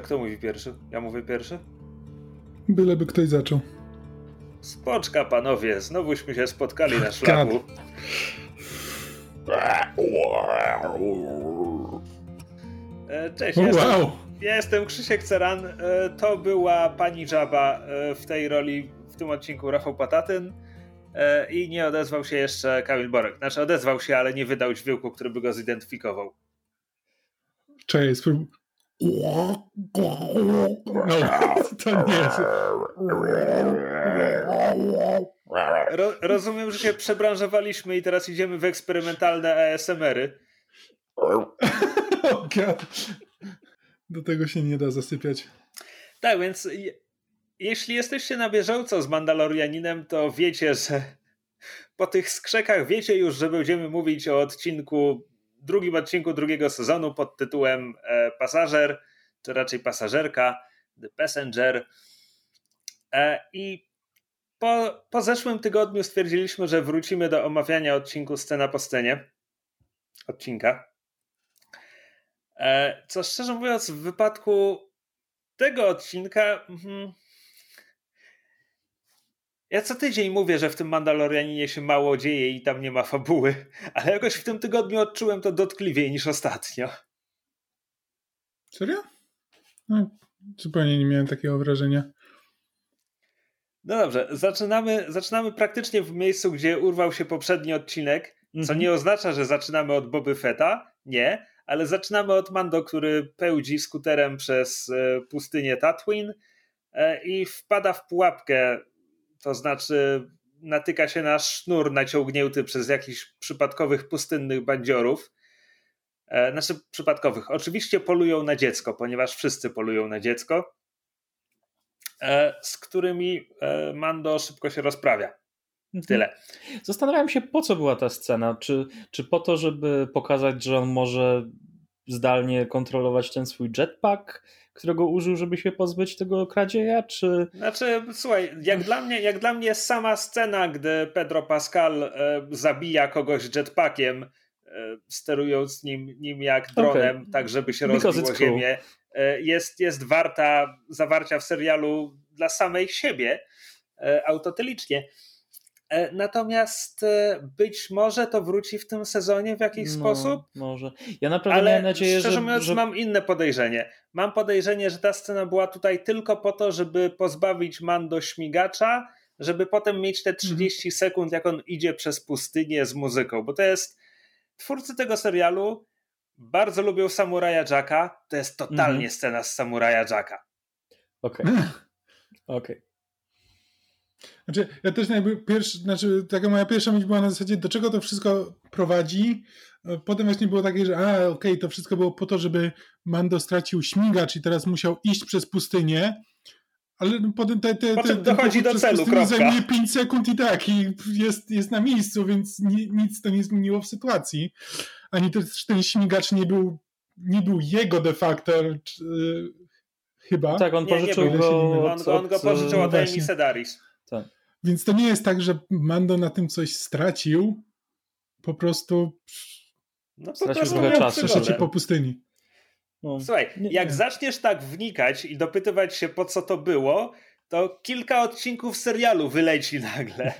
To kto mówi pierwszy? Ja mówię pierwszy? Byleby ktoś zaczął. Spoczka, panowie, znowuśmy się spotkali na szlaku. E, cześć, wow. jestem, ja jestem Krzysiek Ceran. E, to była pani Żaba e, w tej roli w tym odcinku Rafał Patatyn i nie odezwał się jeszcze Kamil Borek. Znaczy odezwał się, ale nie wydał dźwięku, który by go zidentyfikował. Cześć, to nie jest. Ro, rozumiem, że się przebranżowaliśmy i teraz idziemy w eksperymentalne ASMR-y. Oh Do tego się nie da zasypiać. Tak, więc je, jeśli jesteście na bieżąco z Mandalorianinem, to wiecie, że po tych skrzekach wiecie już, że będziemy mówić o odcinku, drugim odcinku drugiego sezonu pod tytułem e, Pasażer, czy raczej Pasażerka, The Passenger. E, I po, po zeszłym tygodniu stwierdziliśmy, że wrócimy do omawiania odcinku scena po scenie. Odcinka. E, co szczerze mówiąc, w wypadku tego odcinka. Ja co tydzień mówię, że w tym Mandalorianinie się mało dzieje i tam nie ma fabuły, ale jakoś w tym tygodniu odczułem to dotkliwiej niż ostatnio. Serio? No, zupełnie nie miałem takiego wrażenia. No dobrze, zaczynamy, zaczynamy praktycznie w miejscu, gdzie urwał się poprzedni odcinek, co mhm. nie oznacza, że zaczynamy od Boby Fetta, nie, ale zaczynamy od Mando, który pełdzi skuterem przez e, pustynię Tatooine e, i wpada w pułapkę, to znaczy natyka się na sznur naciągnięty przez jakichś przypadkowych pustynnych bandziorów. E, znaczy przypadkowych. Oczywiście polują na dziecko, ponieważ wszyscy polują na dziecko, z którymi Mando szybko się rozprawia. Mhm. Tyle. Zastanawiam się, po co była ta scena. Czy, czy po to, żeby pokazać, że on może zdalnie kontrolować ten swój jetpack, którego użył, żeby się pozbyć tego kradzieja, czy... Znaczy, słuchaj, jak dla mnie, jak dla mnie sama scena, gdy Pedro Pascal e, zabija kogoś jetpackiem, e, sterując nim, nim jak dronem, okay. tak żeby się rozbiło ziemię, e, jest, jest warta zawarcia w serialu dla samej siebie, e, autotylicznie. E, natomiast e, być może to wróci w tym sezonie w jakiś no, sposób. Może. Ja naprawdę Ale mam nadzieję, szczerze że. mówiąc, że... mam inne podejrzenie. Mam podejrzenie, że ta scena była tutaj tylko po to, żeby pozbawić Mando śmigacza, żeby potem mieć te 30 mhm. sekund, jak on idzie przez pustynię z muzyką. Bo to jest. Twórcy tego serialu bardzo lubią Samuraja Jacka. To jest totalnie mhm. scena z Samuraja Jacka. Okej. Okay. Okej. Okay. Znaczy, ja też jakby pierwszy, znaczy, taka moja pierwsza myśl była na zasadzie, do czego to wszystko prowadzi. E, potem właśnie było takie, że a, okej, okay, to wszystko było po to, żeby Mando stracił śmigacz i teraz musiał iść przez pustynię. Ale no potem, te, te, potem te, dochodzi do celu, kropka. zajmuje 5 sekund i tak, i jest, jest na miejscu, więc ni, nic to nie zmieniło w sytuacji. Ani też ten śmigacz nie był, nie był jego de facto, czy, chyba. Tak, on pożyczył nie, nie go. Od, on, on, go pożyczył od Amy Sedaris. Więc to nie jest tak, że Mando na tym coś stracił, po prostu no, stracił trochę czasu. Przeszedł po pustyni. No. Słuchaj, jak nie. zaczniesz tak wnikać i dopytywać się po co to było, to kilka odcinków serialu wyleci nagle.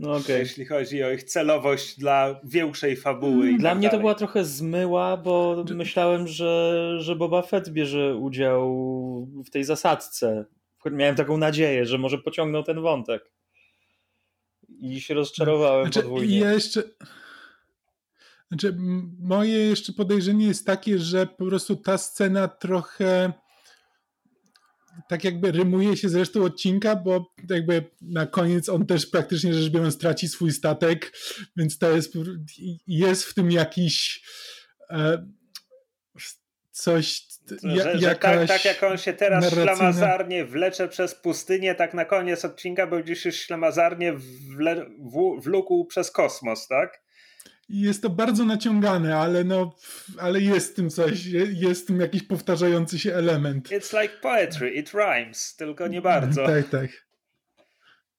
No okay. Jeśli chodzi o ich celowość dla większej fabuły. Dla tak mnie dalej. to była trochę zmyła, bo myślałem, że, że Boba Fett bierze udział w tej zasadce miałem taką nadzieję, że może pociągnął ten wątek. I się rozczarowałem znaczy, podwójnie. Ja jeszcze... Znaczy, moje jeszcze podejrzenie jest takie, że po prostu ta scena trochę tak jakby rymuje się z resztą odcinka, bo jakby na koniec on też praktycznie rzecz biorąc traci swój statek, więc to jest, jest w tym jakiś e, coś że, że, że tak, tak, jak on się teraz narracyjna... ślamazarnie wlecze przez pustynię, tak na koniec odcinka będzie się ślamazarnie wle, w, wlókł przez kosmos, tak? Jest to bardzo naciągane, ale no, ale jest w tym coś, jest w tym jakiś powtarzający się element. It's like poetry, it rhymes, tylko nie bardzo. tak, tak.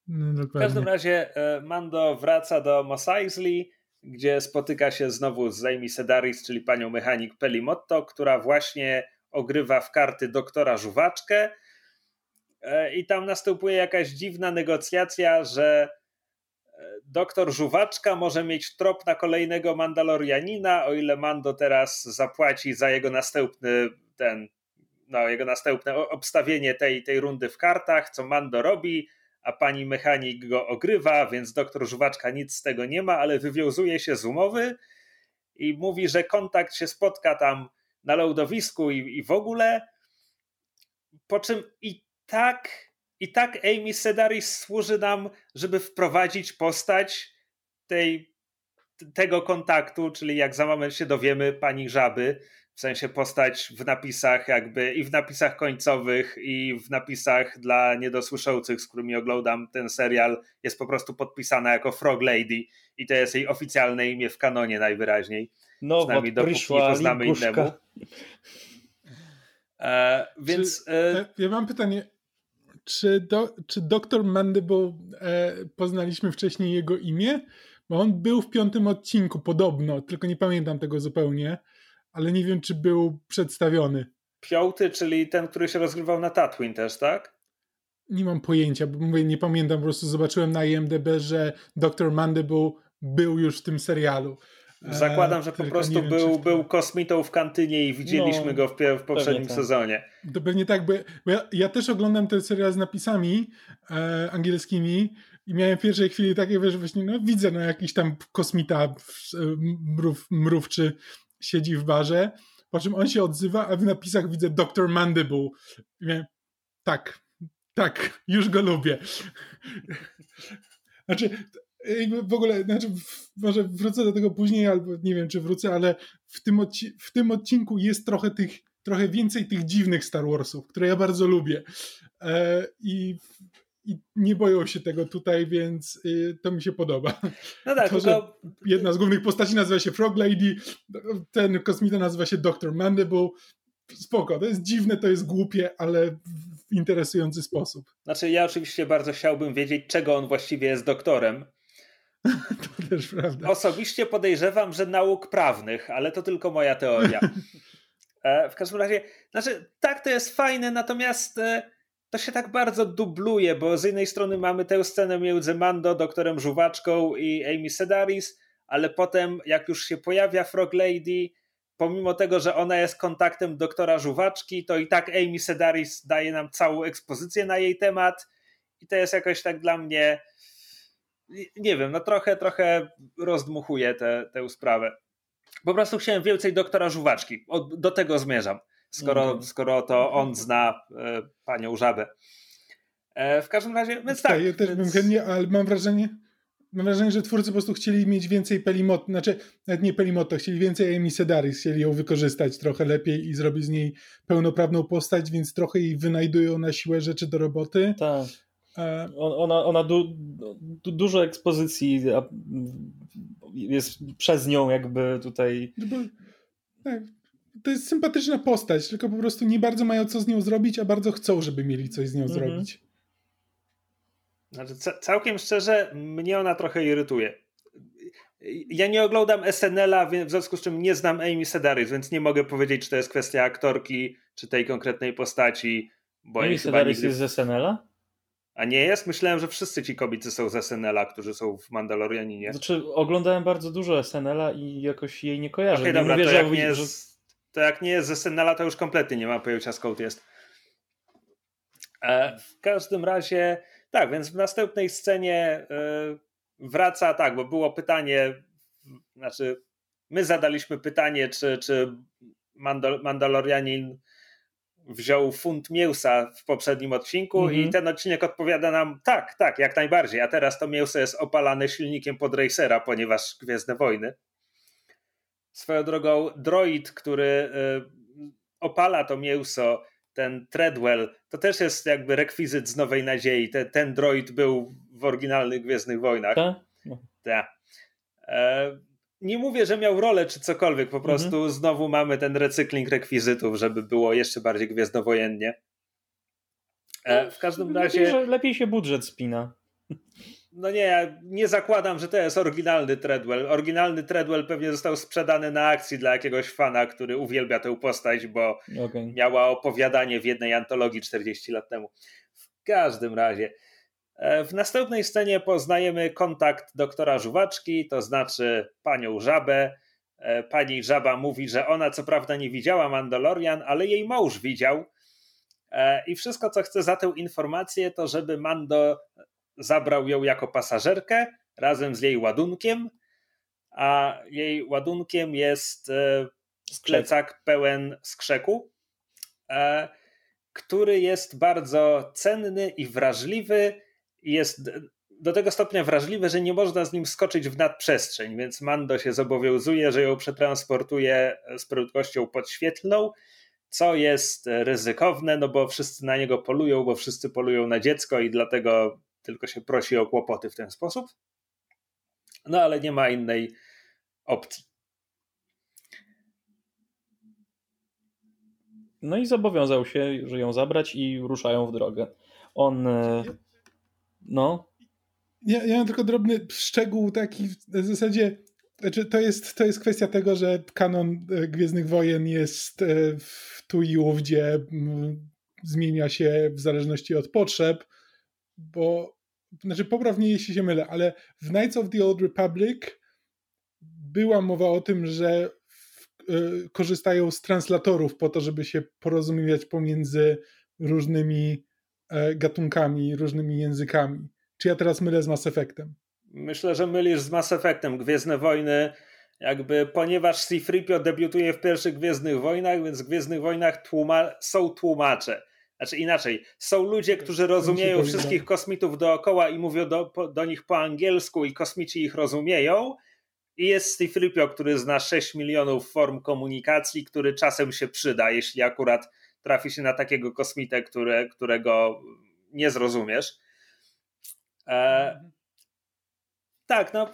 No, w każdym razie e, Mando wraca do Mos Eisley, gdzie spotyka się znowu z Amy Sedaris, czyli panią mechanik Pelimotto, która właśnie ogrywa w karty doktora Żuwaczkę e, i tam następuje jakaś dziwna negocjacja, że doktor Żuwaczka może mieć trop na kolejnego Mandalorianina, o ile Mando teraz zapłaci za jego następny ten, no, jego następne obstawienie tej, tej rundy w kartach, co Mando robi, a pani mechanik go ogrywa, więc doktor Żuwaczka nic z tego nie ma, ale wywiązuje się z umowy i mówi, że kontakt się spotka tam na lądowisku i, i w ogóle. Po czym i tak i tak Amy Sedaris służy nam, żeby wprowadzić postać tej, tego kontaktu, czyli jak za moment się dowiemy, pani żaby, w sensie postać w napisach jakby i w napisach końcowych i w napisach dla niedosłyszących, z którymi oglądam ten serial, jest po prostu podpisana jako Frog Lady i to jest jej oficjalne imię w kanonie najwyraźniej. No, Przynajmniej dopóki nie poznamy innemu. E, więc... Czy, e, ja mam pytanie, czy, do, czy doktor Mandible e, poznaliśmy wcześniej jego imię? Bo on był w piątym odcinku podobno, tylko nie pamiętam tego zupełnie, ale nie wiem, czy był przedstawiony. Piąty, czyli ten, który się rozgrywał na Tatooine też, tak? Nie mam pojęcia, bo mówię, nie pamiętam, po prostu zobaczyłem na IMDb, że Dr. Mandible był już w tym serialu. Zakładam, że po prostu wiem, był, był kosmitą w kantynie i widzieliśmy no, go w, w poprzednim tak. sezonie. To pewnie tak, bo ja, ja, też oglądam ten serial z napisami e, angielskimi i miałem w pierwszej chwili takie, że właśnie no, widzę no, jakiś tam kosmita e, mrów, mrówczy siedzi w barze, po czym on się odzywa, a w napisach widzę Dr. Mandible. I miałem, tak, tak, już go lubię. Znaczy, w ogóle, znaczy, może wrócę do tego później, albo nie wiem, czy wrócę, ale w tym, odci w tym odcinku jest trochę tych, trochę więcej tych dziwnych Star Warsów, które ja bardzo lubię. E, i, I nie boją się tego tutaj, więc y, to mi się podoba. No tak, to, tylko... Jedna z głównych postaci nazywa się Frog Lady, ten kosmita nazywa się Dr. Mandible. Spoko, to jest dziwne, to jest głupie, ale w interesujący sposób. Znaczy, ja oczywiście bardzo chciałbym wiedzieć, czego on właściwie jest doktorem, to też prawda. Osobiście podejrzewam, że nauk prawnych, ale to tylko moja teoria. E, w każdym razie, znaczy, tak, to jest fajne, natomiast e, to się tak bardzo dubluje, bo z jednej strony mamy tę scenę między Mando, doktorem Żuwaczką i Amy Sedaris, ale potem, jak już się pojawia Frog Lady, pomimo tego, że ona jest kontaktem doktora Żuwaczki, to i tak Amy Sedaris daje nam całą ekspozycję na jej temat i to jest jakoś tak dla mnie nie wiem, no trochę, trochę rozdmuchuje tę, tę sprawę. Po prostu chciałem więcej doktora Żuwaczki. do tego zmierzam, skoro, mm. skoro to on zna e, panią Żabę. E, w każdym razie, więc tak. Ja też więc... bym chętnie, ale mam wrażenie, mam wrażenie, że twórcy po prostu chcieli mieć więcej Pelimot, znaczy nawet nie Pelimoto, chcieli więcej Amy Sedaris, chcieli ją wykorzystać trochę lepiej i zrobić z niej pełnoprawną postać, więc trochę jej wynajdują na siłę rzeczy do roboty. Tak. Ona, ona du, du, dużo ekspozycji jest przez nią jakby tutaj. No tak, to jest sympatyczna postać, tylko po prostu nie bardzo mają co z nią zrobić, a bardzo chcą, żeby mieli coś z nią mhm. zrobić. Znaczy, całkiem szczerze, mnie ona trochę irytuje. Ja nie oglądam SNL-a, w związku z czym nie znam Amy Sedaris, więc nie mogę powiedzieć, czy to jest kwestia aktorki, czy tej konkretnej postaci. Bo Amy Sedaris nigdy... jest z SNL-a? A nie jest? Myślałem, że wszyscy ci kobiety są z SNL-a, którzy są w Mandalorianinie. Znaczy, oglądałem bardzo dużo SNL-a i jakoś jej nie kojarzę. Okay, dobra, mówię, to, jak nie jest, to jak nie jest z SNL-a, to już kompletnie nie ma pojęcia skąd jest. E, w każdym razie, tak, więc w następnej scenie e, wraca, tak, bo było pytanie, znaczy my zadaliśmy pytanie, czy, czy Mandal Mandalorianin wziął funt mięsa w poprzednim odcinku mm -hmm. i mhm. ten odcinek odpowiada nam tak, tak, jak najbardziej, a teraz to mięso jest opalane silnikiem pod racera, ponieważ Gwiezdne Wojny. Swoją drogą droid, który y, opala to mięso, ten Treadwell, to też jest jakby rekwizyt z Nowej Nadziei. Ten, ten droid był w oryginalnych Gwiezdnych Wojnach. Tak? Tak. E, nie mówię, że miał rolę czy cokolwiek, po prostu mhm. znowu mamy ten recykling rekwizytów, żeby było jeszcze bardziej gwiezdnowojennie. E, no, w każdym razie. Lepiej, lepiej się budżet spina. no nie, nie zakładam, że to jest oryginalny Treadwell. Oryginalny Treadwell pewnie został sprzedany na akcji dla jakiegoś fana, który uwielbia tę postać, bo okay. miała opowiadanie w jednej antologii 40 lat temu. W każdym razie. E, w następnej scenie poznajemy kontakt doktora Żuwaczki, to znaczy panią Żabę. E, pani Żaba mówi, że ona co prawda nie widziała Mandalorian, ale jej mąż widział. E, I wszystko, co chce za tę informację, to żeby Mando zabrał ją jako pasażerkę razem z jej ładunkiem, a jej ładunkiem jest plecak pełen skrzeku, który jest bardzo cenny i wrażliwy jest do tego stopnia wrażliwy, że nie można z nim skoczyć w nadprzestrzeń, więc Mando się zobowiązuje, że ją przetransportuje z prędkością podświetlną, co jest ryzykowne, no bo wszyscy na niego polują, bo wszyscy polują na dziecko i dlatego tylko się prosi o kłopoty w ten sposób. No ale nie ma innej opcji. No i zobowiązał się, że ją zabrać i ruszają w drogę. On e, no. Ja, ja mam tylko drobny szczegół taki w zasadzie, znaczy to jest, to jest kwestia tego, że kanon e, Gwiezdnych Wojen jest e, w tu i ówdzie zmienia się w zależności od potrzeb, bo znaczy poprawnie jeśli się mylę, ale w Knights of the Old Republic była mowa o tym, że w, y, korzystają z translatorów po to, żeby się porozumiewać pomiędzy różnymi gatunkami, różnymi językami. Czy ja teraz mylę z Mass Effectem? Myślę, że mylisz z Mass Effectem. Gwiezdne Wojny, jakby ponieważ C-3PO debiutuje w pierwszych Gwiezdnych Wojnach, więc w Gwiezdnych Wojnach tłuma są tłumacze. Znaczy inaczej, są ludzie, którzy rozumieją wszystkich kosmitów dookoła i mówią do, do nich po angielsku i kosmici ich rozumieją. I jest C-3PO, który zna 6 milionów form komunikacji, który czasem się przyda, jeśli akurat trafi się na takiego kosmitę, które, którego nie zrozumiesz. E, tak, no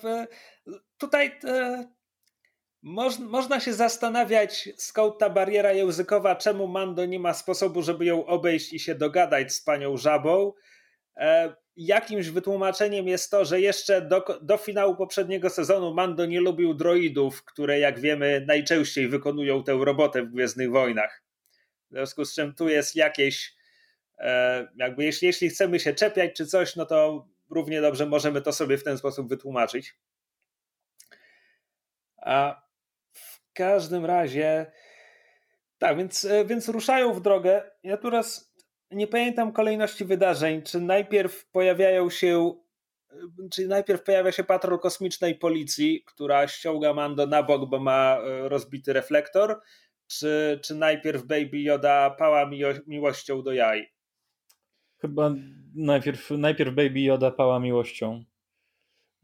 tutaj e, moż, można się zastanawiać, skąd ta bariera językowa, czemu Mando nie ma sposobu, żeby ją obejść i się dogadać z panią Żabą. E, jakimś wytłumaczeniem jest to, że jeszcze do, do finału poprzedniego sezonu Mando nie lubił droidów, które jak wiemy najczęściej wykonują tę robotę w Gwiezdnych Wojnach. W związku z czym tu jest jakieś, e, jakby jeśli, jeśli chcemy się czepiać czy coś, no to równie dobrze możemy to sobie w ten sposób wytłumaczyć. A w każdym razie, tak, więc, e, więc ruszają w drogę. Ja teraz nie pamiętam kolejności wydarzeń. Czy najpierw pojawiają się, e, czyli najpierw pojawia się patrol kosmicznej policji, która ściąga Mando na bok, bo ma rozbity reflektor czy, czy najpierw Baby Yoda pała miłością do jaj? Chyba najpierw, najpierw Baby Yoda pała miłością.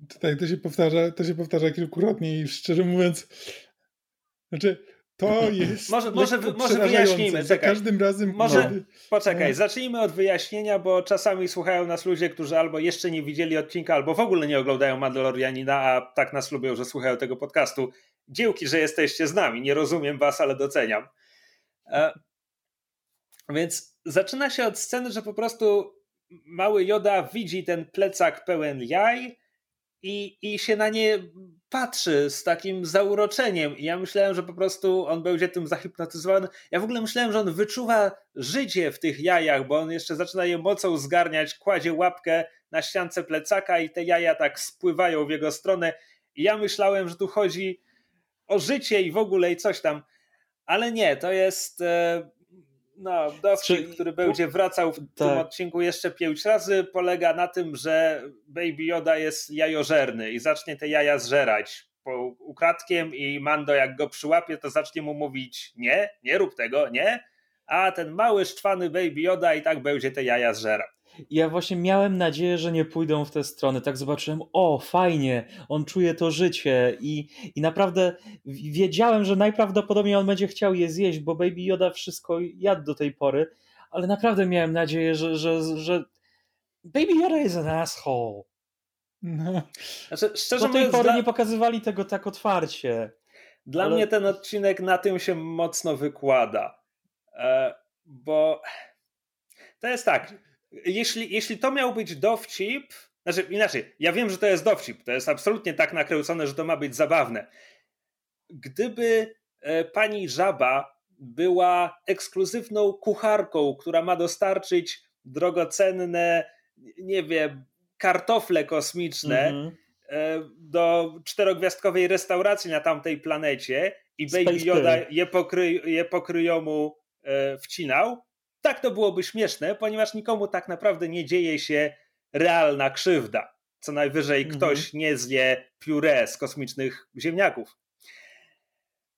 Tutaj to się powtarza, to się powtarza kilkukrotnie i szczerze mówiąc, znaczy to jest. może, może, może wyjaśnijmy. Za każdym razem. Może, no. poczekaj, zacznijmy od wyjaśnienia, bo czasami słuchają nas ludzie, którzy albo jeszcze nie widzieli odcinka, albo w ogóle nie oglądają Mandalorianina, a tak nas lubią, że słuchają tego podcastu. Dzięki, że jesteście z nami. Nie rozumiem was, ale doceniam. E, więc zaczyna się od sceny, że po prostu mały Joda widzi ten plecak pełen jaj i, i się na nie patrzy z takim zauroczeniem. I ja myślałem, że po prostu on będzie tym zahipnotyzowany. Ja w ogóle myślałem, że on wyczuwa życie w tych jajach, bo on jeszcze zaczyna je mocą zgarniać, kładzie łapkę na ściance plecaka i te jaja tak spływają w jego stronę. I ja myślałem, że tu chodzi o życie i w ogóle i coś tam. Ale nie, to jest e, no, dowcip, który będzie wracał w tak. tym odcinku jeszcze pięć razy, polega na tym, że Baby Yoda jest jajożerny i zacznie te jaja zżerać po, ukradkiem i Mando jak go przyłapie, to zacznie mu mówić nie, nie rób tego, nie, a ten mały, szczwany Baby Yoda i tak będzie te jaja zżerał ja właśnie miałem nadzieję, że nie pójdą w te strony. Tak zobaczyłem, o, fajnie, on czuje to życie i, i naprawdę wiedziałem, że najprawdopodobniej on będzie chciał je zjeść, bo Baby Yoda wszystko jadł do tej pory, ale naprawdę miałem nadzieję, że, że, że Baby Yoda jest an asshole. No. Znaczy, szczerze do tej mówiąc, pory dla... nie pokazywali tego tak otwarcie. Dla ale... mnie ten odcinek na tym się mocno wykłada, e, bo to jest tak jeśli, jeśli to miał być dowcip, Znaczy, inaczej, ja wiem, że to jest dowcip. To jest absolutnie tak nakręcone, że to ma być zabawne. Gdyby e, pani Żaba była ekskluzywną kucharką, która ma dostarczyć drogocenne, nie wiem, kartofle kosmiczne mm -hmm. do czterogwiazdkowej restauracji na tamtej planecie i Baby Yoda je, pokry, je pokryjomu e, wcinał, tak to byłoby śmieszne, ponieważ nikomu tak naprawdę nie dzieje się realna krzywda. Co najwyżej -hmm. ktoś nie zje pióre z kosmicznych ziemniaków.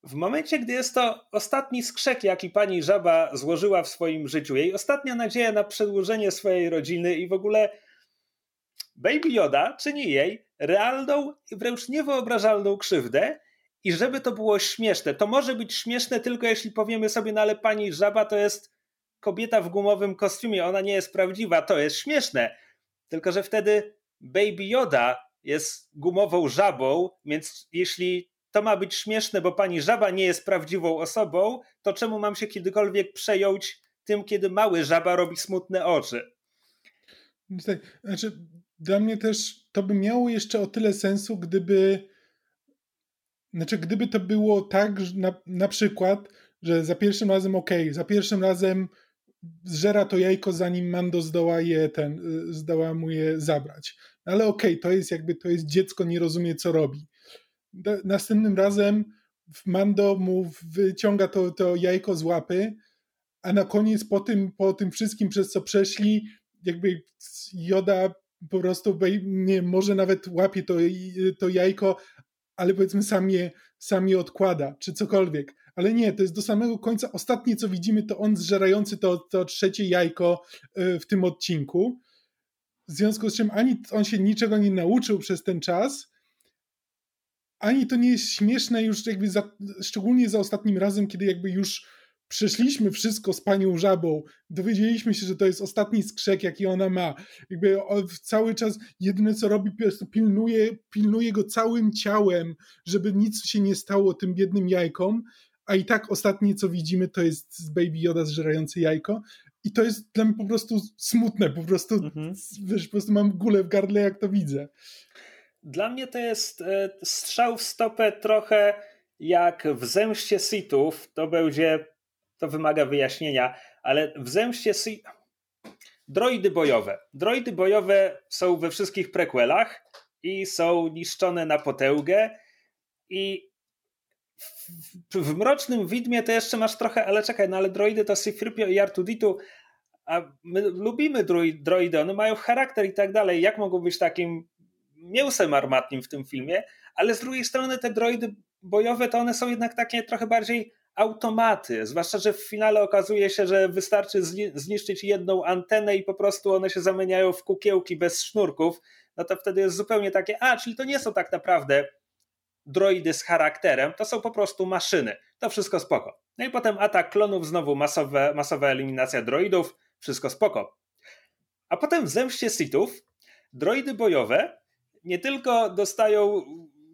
W momencie, gdy jest to ostatni skrzek, jaki pani żaba złożyła w swoim życiu, jej ostatnia nadzieja na przedłużenie swojej rodziny i w ogóle Baby Yoda czyni jej realną i wręcz niewyobrażalną krzywdę. I żeby to było śmieszne, to może być śmieszne tylko jeśli powiemy sobie, no ale pani żaba to jest kobieta w gumowym kostiumie, ona nie jest prawdziwa, to jest śmieszne. Tylko, że wtedy Baby Yoda jest gumową żabą, więc jeśli to ma być śmieszne, bo pani żaba nie jest prawdziwą osobą, to czemu mam się kiedykolwiek przejąć tym, kiedy mały żaba robi smutne oczy? Znaczy, dla mnie też to by miało jeszcze o tyle sensu, gdyby znaczy, gdyby to było tak, na, na przykład, że za pierwszym razem ok, za pierwszym razem zżera to jajko, zanim Mando zdoła je ten, y, zdoła mu je zabrać. Ale okej, okay, to jest jakby, to jest dziecko, nie rozumie co robi następnym razem Mando mu wyciąga to, to jajko z łapy, a na koniec po tym, po tym wszystkim, przez co przeszli, jakby Joda po prostu nie może nawet łapie to, to jajko, ale powiedzmy sam je, sam je odkłada, czy cokolwiek. Ale nie, to jest do samego końca. Ostatnie, co widzimy, to on zżerający to, to trzecie jajko e, w tym odcinku. W związku z czym ani on się niczego nie nauczył przez ten czas, ani to nie jest śmieszne już jakby za, szczególnie za ostatnim razem, kiedy jakby już przeszliśmy wszystko z panią żabą, dowiedzieliśmy się, że to jest ostatni skrzek, jaki ona ma. Jakby cały czas jedyne co robi, po prostu pilnuje, pilnuje go całym ciałem, żeby nic się nie stało tym biednym jajkom, a i tak ostatnie co widzimy to jest Baby Yoda zżerający jajko i to jest dla mnie po prostu smutne, po prostu, mhm. wiesz, po prostu mam gulę w gardle jak to widzę. Dla mnie to jest e, strzał w stopę trochę jak w zemście Sithów. To będzie, to wymaga wyjaśnienia, ale w zemście Sithów. Droidy bojowe. Droidy bojowe są we wszystkich prequelach i są niszczone na potęgę i w, Mrocznym Widmie to jeszcze masz trochę, ale czekaj, no ale droidy to Sifripio i Artuditu, a my lubimy droidy, one mają charakter i tak dalej. Jak mogą być takim mięsem armatnim w tym filmie, ale z drugiej strony te droidy bojowe to one są jednak takie trochę bardziej automaty, zwłaszcza, że w finale okazuje się, że wystarczy zniszczyć jedną antenę i po prostu one się zamieniają w kukiełki bez sznurków, no to wtedy jest zupełnie takie, a, czyli to nie są tak naprawdę droidy z charakterem, to są po prostu maszyny. To wszystko spoko. No i potem atak klonów, znowu masowe, masowa eliminacja droidów, wszystko spoko. A potem w Zemście Sithów droidy bojowe nie tylko dostają,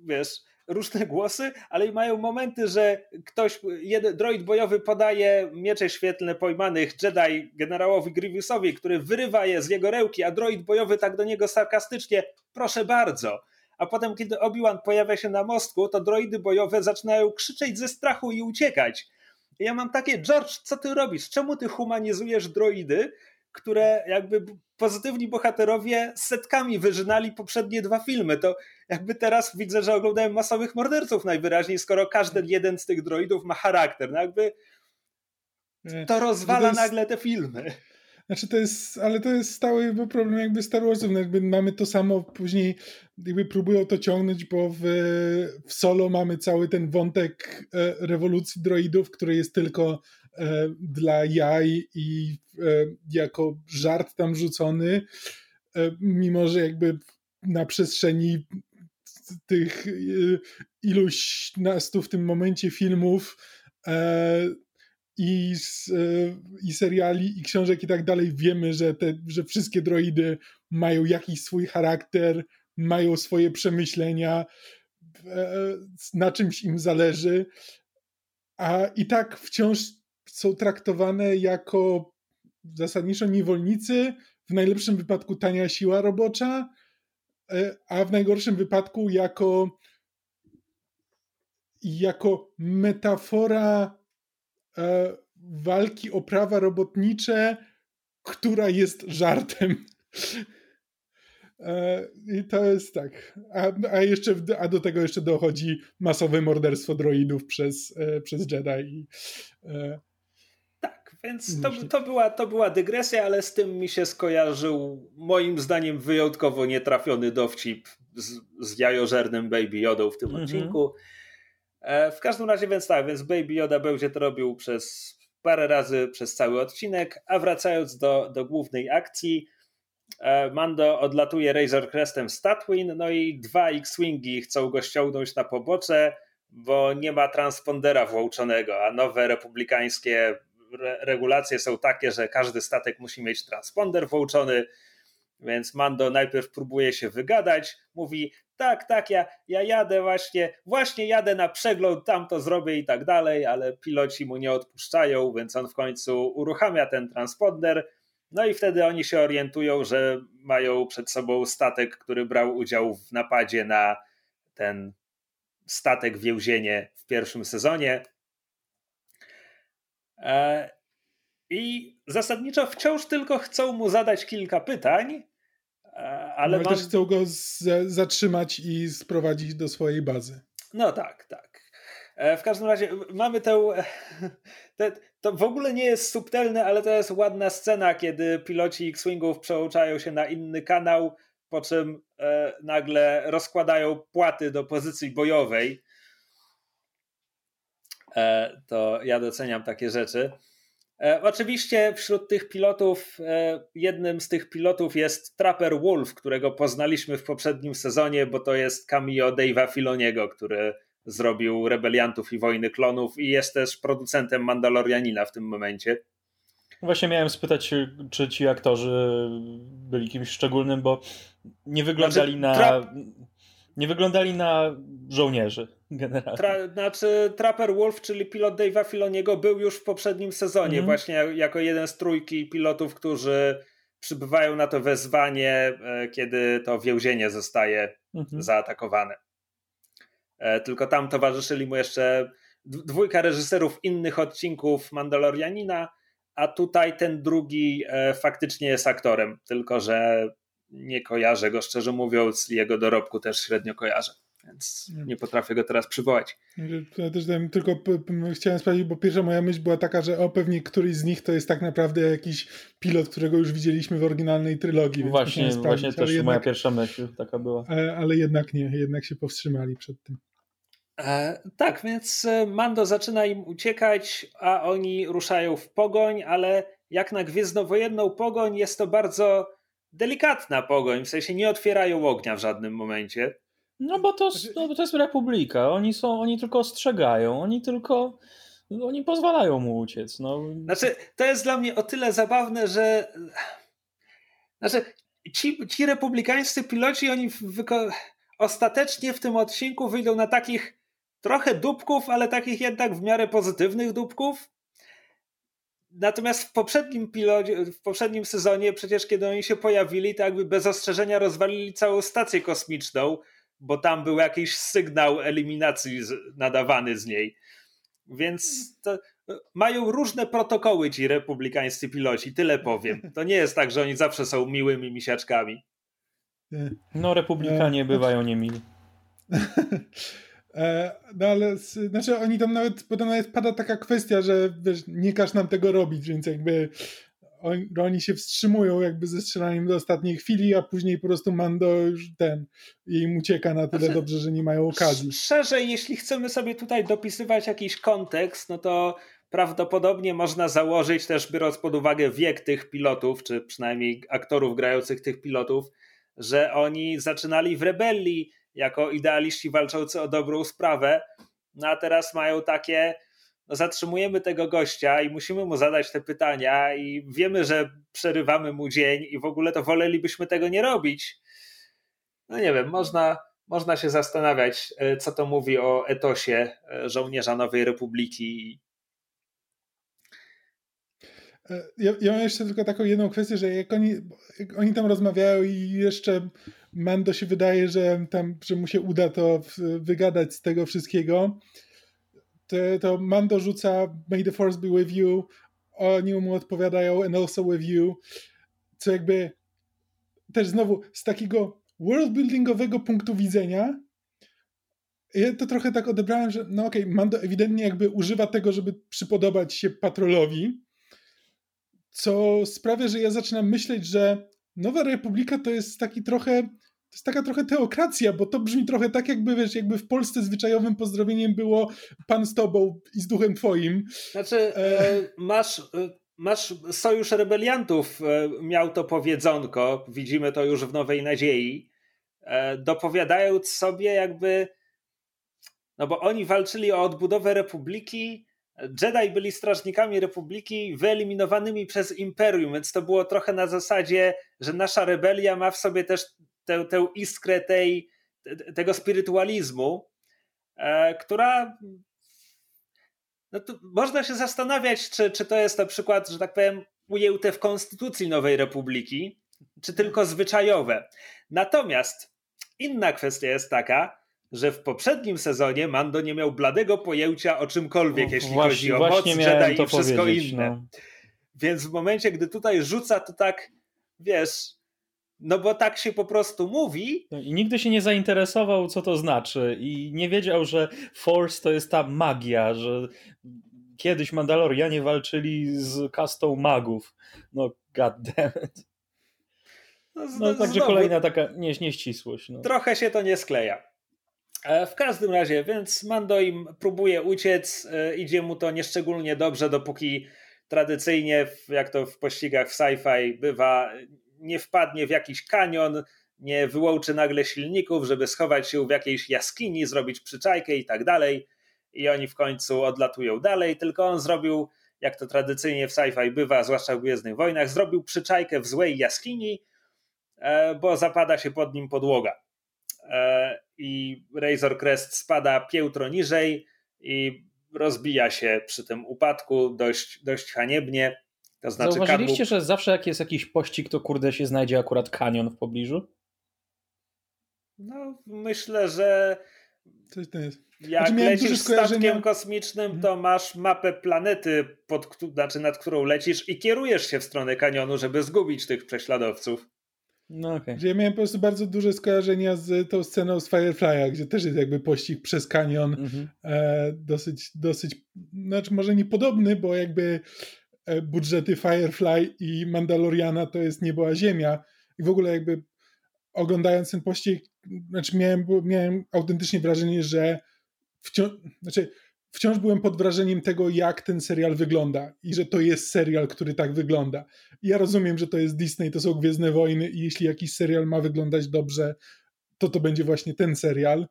wiesz, różne głosy, ale i mają momenty, że ktoś, jeden droid bojowy podaje miecze świetlne pojmanych Jedi generałowi Grievousowi, który wyrywa je z jego rełki, a droid bojowy tak do niego sarkastycznie, proszę bardzo. A potem, kiedy Obi-Wan pojawia się na mostku, to droidy bojowe zaczynają krzyczeć ze strachu i uciekać. I ja mam takie, George, co ty robisz? Czemu ty humanizujesz droidy, które jakby pozytywni bohaterowie setkami wyżynali poprzednie dwa filmy. To jakby teraz widzę, że oglądałem masowych morderców najwyraźniej, skoro każdy jeden z tych droidów ma charakter. No jakby to rozwala nagle te filmy. Znaczy to jest, ale to jest stały problem jakby Star Warsów. No jakby mamy to samo później, jakby próbują to ciągnąć, bo w, w solo mamy cały ten wątek e, rewolucji droidów, który jest tylko E, dla jaj i e, jako żart tam rzucony, e, mimo że jakby na przestrzeni tych iluś nastu w tym momencie filmów i, i seriali, i książek i tak dalej. Wiemy, że, te, że wszystkie droidy mają jakiś swój charakter, mają swoje przemyślenia, na czymś im zależy, a i tak wciąż są traktowane jako zasadniczo niewolnicy, w najlepszym wypadku tania siła robocza a w najgorszym wypadku jako jako metafora e, walki o prawa robotnicze, która jest żartem. E, I to jest tak. A, a, jeszcze, a do tego jeszcze dochodzi masowe morderstwo droidów przez, e, przez Jedi. E, tak, więc to, to, była, to była dygresja, ale z tym mi się skojarzył moim zdaniem wyjątkowo nietrafiony dowcip z, z jajożernym Baby Jodą w tym -hmm. odcinku. W każdym razie, więc tak, więc Baby Yoda będzie to robił przez parę razy przez cały odcinek, a wracając do, do głównej akcji, e, Mando odlatuje Razor Crestem z Tatooine, no i dwa X-Wingi chcą go ściągnąć na pobocze, bo nie ma transpondera włączonego, a nowe republikańskie re regulacje są takie, że każdy statek musi mieć transponder włączony, więc Mando najpierw próbuje się wygadać, mówi tak, tak, ja, ja jadę właśnie, właśnie jadę na przegląd, tam to zrobię i tak dalej, ale piloci mu nie odpuszczają, więc on w końcu uruchamia ten transponder, no i wtedy oni się orientują, że mają przed sobą statek, który brał udział w napadzie na ten statek więzienie w pierwszym sezonie. I zasadniczo wciąż tylko chcą mu zadać kilka pytań, E, ale no, mam... też chcą go z, zatrzymać i sprowadzić do swojej bazy. No tak, tak. E, w każdym razie mamy tę. Te, to w ogóle nie jest subtelne, ale to jest ładna scena, kiedy piloci X-Wingów przełączają się na inny kanał, po czym e, nagle rozkładają płaty do pozycji bojowej. E, to ja doceniam takie rzeczy. E, oczywiście wśród tych pilotów, e, jednym z tych pilotów jest Trapper Wolf, którego poznaliśmy w poprzednim sezonie, bo to jest cameo Dave'a Filoniego, który zrobił Rebeliantów i Wojny Klonów i jest też producentem Mandalorianina w tym momencie. Właśnie miałem spytać, czy ci aktorzy byli kimś szczególnym, bo nie wyglądali znaczy, na nie wyglądali na żołnierzy generalnie. Tra, znaczy Trapper Wolf, czyli pilot Dave'a Filoniego był już w poprzednim sezonie, mm. właśnie jako jeden z trójki pilotów, którzy przybywają na to wezwanie, e, kiedy to więzienie zostaje mm -hmm. zaatakowane. E, tylko tam towarzyszyli mu jeszcze dwójka reżyserów innych odcinków Mandalorianina, a tutaj ten drugi e, faktycznie jest aktorem, tylko że nie kojarzę go, szczerze mówiąc, jego dorobku też średnio kojarzę, więc nie potrafię go teraz przywołać. Ja też tylko chciałem sprawdzić, bo pierwsza moja myśl była taka, że o pewnie któryś z nich to jest tak naprawdę jakiś pilot, którego już widzieliśmy w oryginalnej trylogii. Właśnie, właśnie też jednak, moja pierwsza myśl taka była. Ale, ale jednak nie, jednak się powstrzymali przed tym. E, tak, więc e, Mando zaczyna im uciekać, a oni ruszają w pogoń, ale jak na gwiezdnowojenną pogoń jest to bardzo delikatna pogoń, w sensie nie otwierają ognia w żadnym momencie. No bo to, no, bo to jest republika, oni są, oni tylko ostrzegają, oni tylko oni pozwalają mu uciec. No. Znaczy, to jest dla mnie o tyle zabawne, że znaczy, ci, ci republikańscy piloci, oni wyko... ostatecznie w tym odcinku wyjdą na takich trochę dupków, ale takich jednak w miarę pozytywnych dupków. Natomiast w poprzednim pilocie, w poprzednim sezonie, przecież kiedy oni się pojawili, to jakby bez ostrzeżenia rozwalili całą stację kosmiczną, bo tam był jakiś sygnał eliminacji nadawany z niej. Więc mają różne protokoły ci republikańscy piloci, tyle powiem. To nie jest tak, że oni zawsze są miłymi misiaczkami. No, republikanie bywają niemili. E, no ale, znaczy oni tam nawet, potem nawet pada taka kwestia, że wiesz, nie każ nam tego robić, więc jakby oni, oni się wstrzymują jakby ze strzelaniem do ostatniej chwili, a później po prostu Mando już ten, im ucieka na tyle znaczy, dobrze, że nie mają okazji. Szerzej, jeśli chcemy sobie tutaj dopisywać jakiś kontekst, no to prawdopodobnie można założyć też, biorąc pod uwagę wiek tych pilotów, czy przynajmniej aktorów grających tych pilotów, że oni zaczynali w rebelii, jako idealiści walczący o dobrą sprawę, no a teraz mają takie, no zatrzymujemy tego gościa i musimy mu zadać te pytania i wiemy, że przerywamy mu dzień i w ogóle to wolelibyśmy tego nie robić. No nie wiem, można, można się zastanawiać, e, co to mówi o etosie e, żołnierza Nowej Republiki. E, ja, ja mam jeszcze tylko taką jedną kwestię, że jak oni, jak oni tam rozmawiają i jeszcze Mando się wydaje, że tam, że mu się uda to wygadać z tego wszystkiego, to, to Mando rzuca May the Force be with you, oni mu odpowiadają and also with you, co jakby też znowu z takiego worldbuildingowego punktu widzenia ja to trochę tak odebrałem, że no okej, okay, Mando ewidentnie jakby używa tego, żeby przypodobać się patrolowi, co sprawia, że ja zaczynam myśleć, że Nowa Republika to jest taki trochę, to jest taka trochę teokracja, bo to brzmi trochę tak, jakby wiesz, jakby w Polsce zwyczajowym pozdrowieniem było pan z tobą i z duchem twoim. Znaczy, e... e masz, e, masz sojusz rebeliantów, e, miał to powiedzonko, widzimy to już w Nowej Nadziei, dopowiadając sobie jakby, no bo oni walczyli o odbudowę Republiki, Jedi byli strażnikami Republiki wyeliminowanymi przez Imperium, więc to było trochę na zasadzie, że nasza rebelia ma w sobie też tę, tę iskrę tej, tego spirytualizmu, e, która no można się zastanawiać, czy, czy to jest na przykład, że tak powiem, ujęte w konstytucji Nowej Republiki, czy tylko zwyczajowe. Natomiast inna kwestia jest taka, że w poprzednim sezonie Mando nie miał bladego pojęcia o czymkolwiek, jeśli właśnie, chodzi o moc Jedi i wszystko inne. No. Więc w momencie, gdy tutaj rzuca, to tak, wiesz, no bo tak się po prostu mówi. No I nigdy się nie zainteresował, co to znaczy. I nie wiedział, że Force to jest ta magia, że kiedyś Mandalorianie walczyli z kastą magów. No, goddammit. No, no także znowu, kolejna taka nie, nieścisłość. No. Trochę się to nie skleja. E, w każdym razie, więc Mando im próbuje uciec, e, idzie mu to nieszczególnie dobrze, dopóki tradycyjnie, jak to w pościgach w sci-fi bywa, nie wpadnie w jakiś kanion, nie wyłączy nagle silników, żeby schować się w jakiejś jaskini, zrobić przyczajkę i tak dalej. I oni w końcu odlatują dalej, tylko on zrobił, jak to tradycyjnie w sci-fi bywa, zwłaszcza w Gwiezdnych Wojnach, zrobił przyczajkę w złej jaskini, e, bo zapada się pod nim podłoga. E, i Razor Crest spada piętro niżej i rozbija się przy tym upadku dość, dość haniebnie. To znaczy Zauważyliście, że zawsze jak jest jakiś pościg, to kurde się znajdzie akurat kanion w pobliżu? No, myślę, że Coś to jest. jak znaczy, lecisz statkiem kosmicznym, to mhm. masz mapę planety, pod, znaczy nad którą lecisz i kierujesz się w stronę kanionu, żeby zgubić tych prześladowców. No okay. Ja miałem po prostu bardzo duże skojarzenia z tą sceną z Firefly'a, gdzie też jest jakby pościg przez kanion. Mm-hmm. E, dosyć, dosyć, znaczy może niepodobny, bo jakby budżety Firefly i Mandaloriana to jest niebo a ziemia. I w ogóle jakby oglądając ten pościg, znaczy miałem, miałem autentycznie wrażenie, że wciąż, znaczy wciąż byłem pod wrażeniem tego, jak ten serial wygląda i że to jest serial, który tak wygląda. I ja rozumiem, że to jest Disney, to są Gwiezdne Wojny i jeśli jakiś serial ma wyglądać dobrze, to to będzie właśnie ten serial.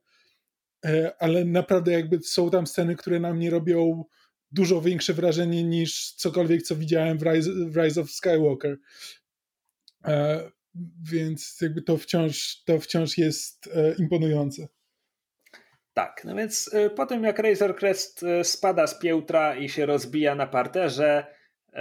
E, ale naprawdę jakby są tam sceny, które na mnie robią dużo większe wrażenie niż cokolwiek, co widziałem w Rise, w Rise of Skywalker. E, więc jakby to wciąż, to wciąż jest e, imponujące. Tak, no więc y, po tym jak Razor Crest y, spada z piętra i się rozbija na parterze, y,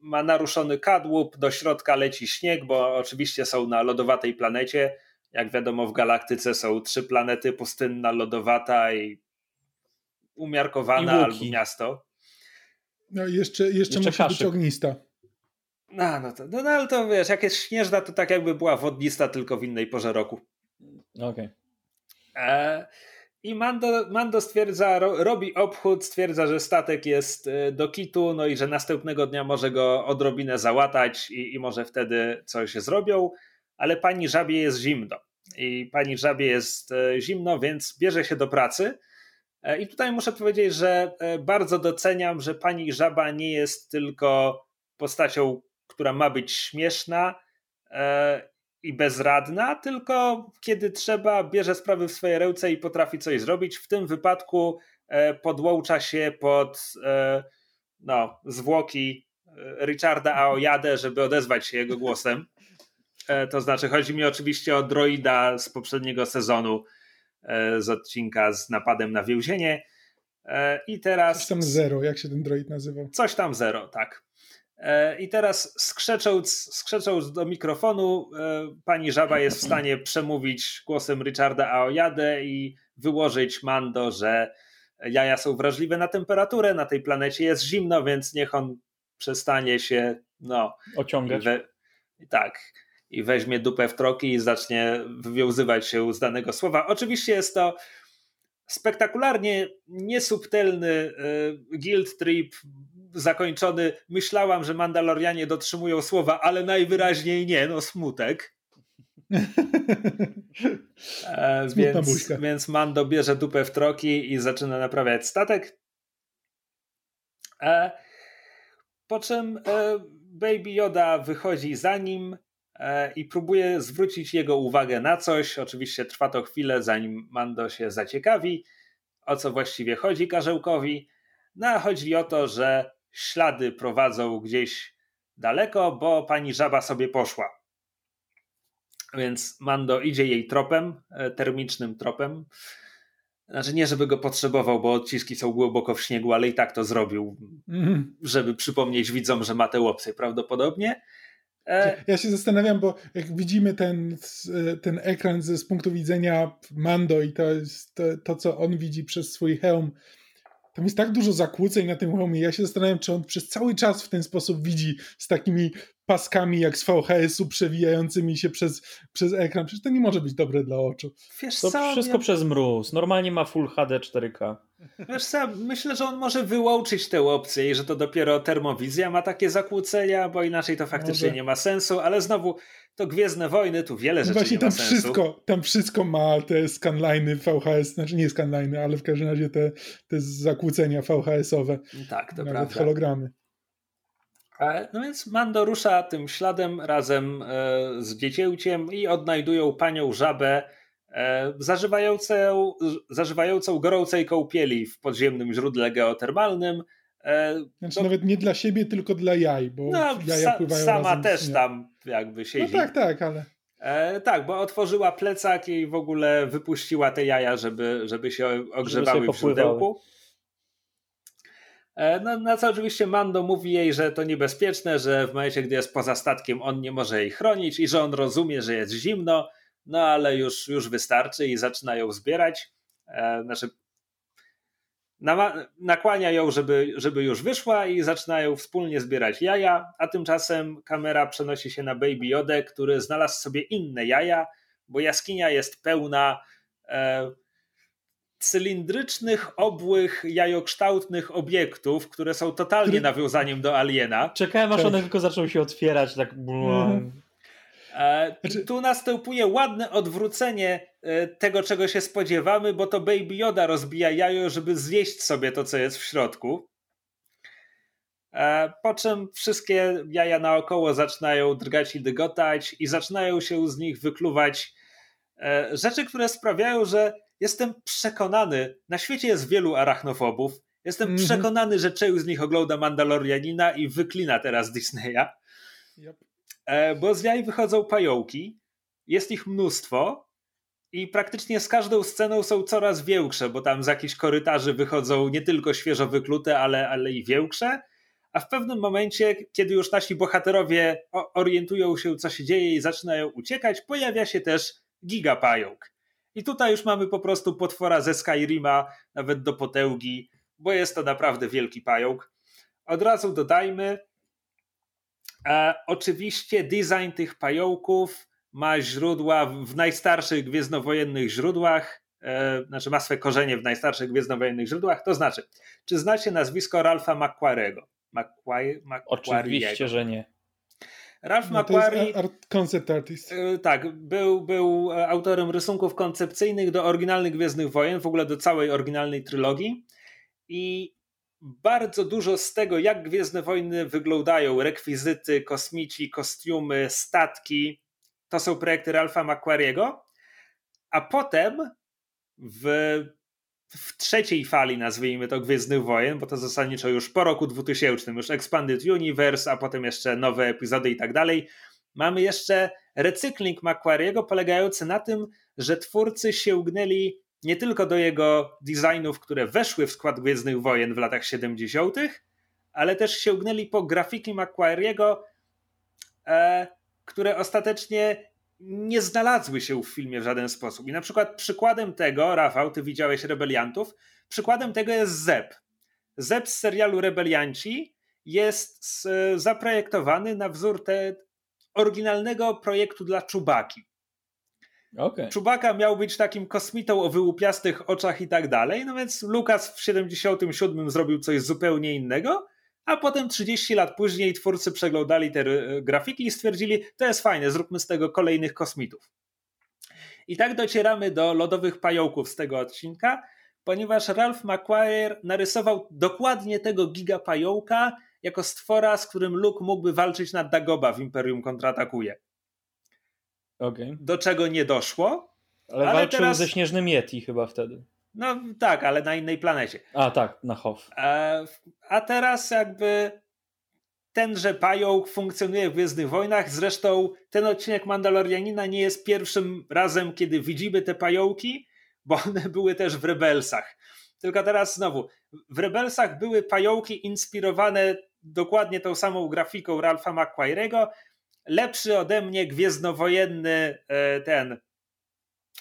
ma naruszony kadłub, do środka leci śnieg, bo oczywiście są na lodowatej planecie. Jak wiadomo, w galaktyce są trzy planety: pustynna, lodowata i umiarkowana albo miasto. No i jeszcze, jeszcze, jeszcze musi kaszyk. być ognista. No, no, to, no, no, ale to wiesz, jak jest śnieżna, to tak jakby była wodnista, tylko w innej porze roku. Okej. Okay. E, i Mando, Mando stwierdza, ro, robi obchód, stwierdza, że statek jest e, do kitu, no i że następnego dnia może go odrobinę załatać i, i może wtedy coś zrobią, ale pani żabie jest zimno. I pani żabie jest e, zimno, więc bierze się do pracy. E, I tutaj muszę powiedzieć, że bardzo doceniam, że pani żaba nie jest tylko postacią, która ma być śmieszna i bezradna, tylko kiedy trzeba, bierze sprawy w swoje ręce i potrafi coś zrobić. W tym wypadku e, podłącza się pod e, no, zwłoki e, Richarda Aoyade, żeby odezwać się jego głosem. To znaczy, chodzi mi oczywiście o droida z poprzedniego sezonu, z odcinka z napadem na więzienie. I teraz. Coś tam zero, jak się ten droid nazywał? Coś tam zero, tak. E, I teraz skrzecząc, skrzecząc do mikrofonu, e, pani żaba jest w stanie przemówić głosem Richarda Aoyade i wyłożyć Mando, że jaja są wrażliwe na temperaturę, na tej planecie jest zimno, więc niech on przestanie się no, ociągać. We, tak. I weźmie dupę w troki i zacznie wywiązywać się z danego słowa. Oczywiście jest to spektakularnie niesubtelny y, guild trip zakończony. Myślałam, że Mandalorianie dotrzymują słowa, ale najwyraźniej nie, no smutek. e, więc, więc Mando bierze dupę w troki i zaczyna naprawiać statek. E, po czym e, Baby Yoda wychodzi za nim i próbuje zwrócić jego uwagę na coś. Oczywiście trwa to chwilę, zanim Mando się zaciekawi, o co właściwie chodzi Karzełkowi. No a chodzi o to, że ślady prowadzą gdzieś daleko, bo pani żaba sobie poszła. Więc Mando idzie jej tropem, e, termicznym tropem. Znaczy nie, żeby go potrzebował, bo odciski są głęboko w śniegu, ale i tak to zrobił, mm. żeby przypomnieć widzom, że ma tę opcję prawdopodobnie. E... Ja się zastanawiam, bo jak widzimy ten, ten ekran z, punktu widzenia Mando i to to, to, co on widzi przez swój hełm, tam jest tak dużo zakłóceń na tym hełmie. Ja się zastanawiam, czy on przez cały czas w ten sposób widzi z takimi paskami jak z VHS-u przewijającymi się przez, przez ekran. Przecież to nie może być dobre dla oczu. Wiesz to co, wszystko ja... przez mróz. Normalnie ma Full HD 4K. Wiesz co, myślę, że on może wyłączyć tę opcję i że to dopiero termowizja ma takie zakłócenia, bo inaczej to faktycznie może. nie ma sensu, ale znowu to Gwiezdne Wojny, tu wiele rzeczy Właśnie nie tam ma sensu. Wszystko, tam wszystko ma te scanliny VHS, znaczy nie scanliny, ale w każdym razie te, te zakłócenia VHS-owe. Tak, to Nawet prawda. hologramy. No więc Mando rusza tym śladem razem e, z dziecięciem i odnajdują panią żabę e, zażywającą, zażywającą gorącej kąpieli w podziemnym źródle geotermalnym. E, znaczy to... nawet nie dla siebie, tylko dla jaj, bo no, jaja pływają Sama też tam jakby siedzi. No tak, tak, ale... E, tak, bo otworzyła plecak i w ogóle wypuściła te jaja, żeby, żeby się ogrzewały żeby w źródełku. E, no, na co oczywiście Mando mówi jej, że to niebezpieczne, że w momencie, gdy jest poza statkiem, on nie może jej chronić i że on rozumie, że jest zimno, no ale już, już wystarczy i zaczyna ją zbierać. E, znaczy, nakłania ją, żeby, żeby już wyszła i zaczynają wspólnie zbierać jaja, a tymczasem kamera przenosi się na Baby Yoda, który znalazł sobie inne jaja, bo jaskinia jest pełna e, cylindrycznych, obłych, jajokształtnych obiektów, które są totalnie Który... nawiązaniem do Aliena. Czekałem aż one tylko zaczną się otwierać, tak. Mm. Tu następuje ładne odwrócenie e, tego, czego się spodziewamy, bo to Baby Yoda rozbija jajo, żeby zjeść sobie to, co jest w środku. E, po czym wszystkie jaja naokoło zaczynają drgać i dygotać i zaczynają się z nich wykluwać rzeczy, które sprawiają, że jestem przekonany, na świecie jest wielu arachnofobów, jestem mm -hmm. przekonany, że część z nich ogląda Mandalorianina i wyklina teraz Disneya. Yep. E, bo z jaj wychodzą pająki, jest ich mnóstwo i praktycznie z każdą sceną są coraz większe, bo tam z jakichś korytarzy wychodzą nie tylko świeżo wyklute, ale, ale i większe. A w pewnym momencie, kiedy już nasi bohaterowie orientują się, co się dzieje i zaczynają uciekać, pojawia się też gigapająk. I tutaj już mamy po prostu potwora ze Skyrima, nawet do potęgi, bo jest to naprawdę wielki pająk. Od razu dodajmy, e, oczywiście design tych pająków ma źródła w najstarszych gwiezdnowojennych źródłach, e, znaczy ma swe korzenie w najstarszych gwiezdnowojennych źródłach, to znaczy, czy znacie nazwisko Ralpha McQuarriego? Macquarie, Oczywiście, że nie. Ralph no, McQuarrie. Art, concept artist. E, tak, był, był e, autorem rysunków koncepcyjnych do oryginalnych Gwiezdnych Wojen, w ogóle do całej oryginalnej trylogii. I bardzo dużo z tego, jak Gwiezdne Wojny wyglądają, rekwizyty, kosmici, kostiumy, statki, to są projekty Ralpha McQuarriego. A potem w w trzeciej fali, nazwijmy to, Gwiezdnych Wojen, bo to zasadniczo już po roku 2000, już Expanded Universe, a potem jeszcze nowe epizody i tak dalej. Mamy jeszcze recykling Macquariego polegający na tym, że twórcy sięgnęli nie tylko do jego designów, które weszły w skład Gwiezdnych Wojen w latach 70., ale też sięgnęli po grafiki Macquarie'ego, e, które ostatecznie nie znalazły się w filmie w żaden sposób. I na przykład przykładem tego, Rafał, ty widziałeś Rebeliantów, przykładem tego jest Zeb. Zeb z serialu Rebelianci jest zaprojektowany na wzór te oryginalnego projektu dla Czubaki. Okay. Czubaka miał być takim kosmitą o wyłupiastych oczach i tak dalej, no więc Lukas w 77 zrobił coś zupełnie innego, a potem 30 lat później twórcy przeglądali te e, grafiki i stwierdzili, to jest fajne, zróbmy z tego kolejnych kosmitów. I tak docieramy do lodowych pająków z tego odcinka, ponieważ Ralph McQuire narysował dokładnie tego gigapająka jako stwora, z którym Luke mógłby walczyć na Dagoba w Imperium kontratakuje. Okay. Do czego nie doszło. Ale, ale walczył teraz... ze śnieżnym Yeti chyba wtedy. No tak, ale na innej planecie. A tak, na Hof. A, e, a teraz jakby tenże pająk funkcjonuje w Gwiezdnych Wojnach. Zresztą ten odcinek Mandalorianina nie jest pierwszym razem, kiedy widzimy te pająki, bo one były też w Rebelsach. Tylko teraz znowu, w Rebelsach były pająki inspirowane dokładnie tą samą grafiką Ralpha McQuire'ego. Lepszy ode mnie gwiezdnowojenny e, ten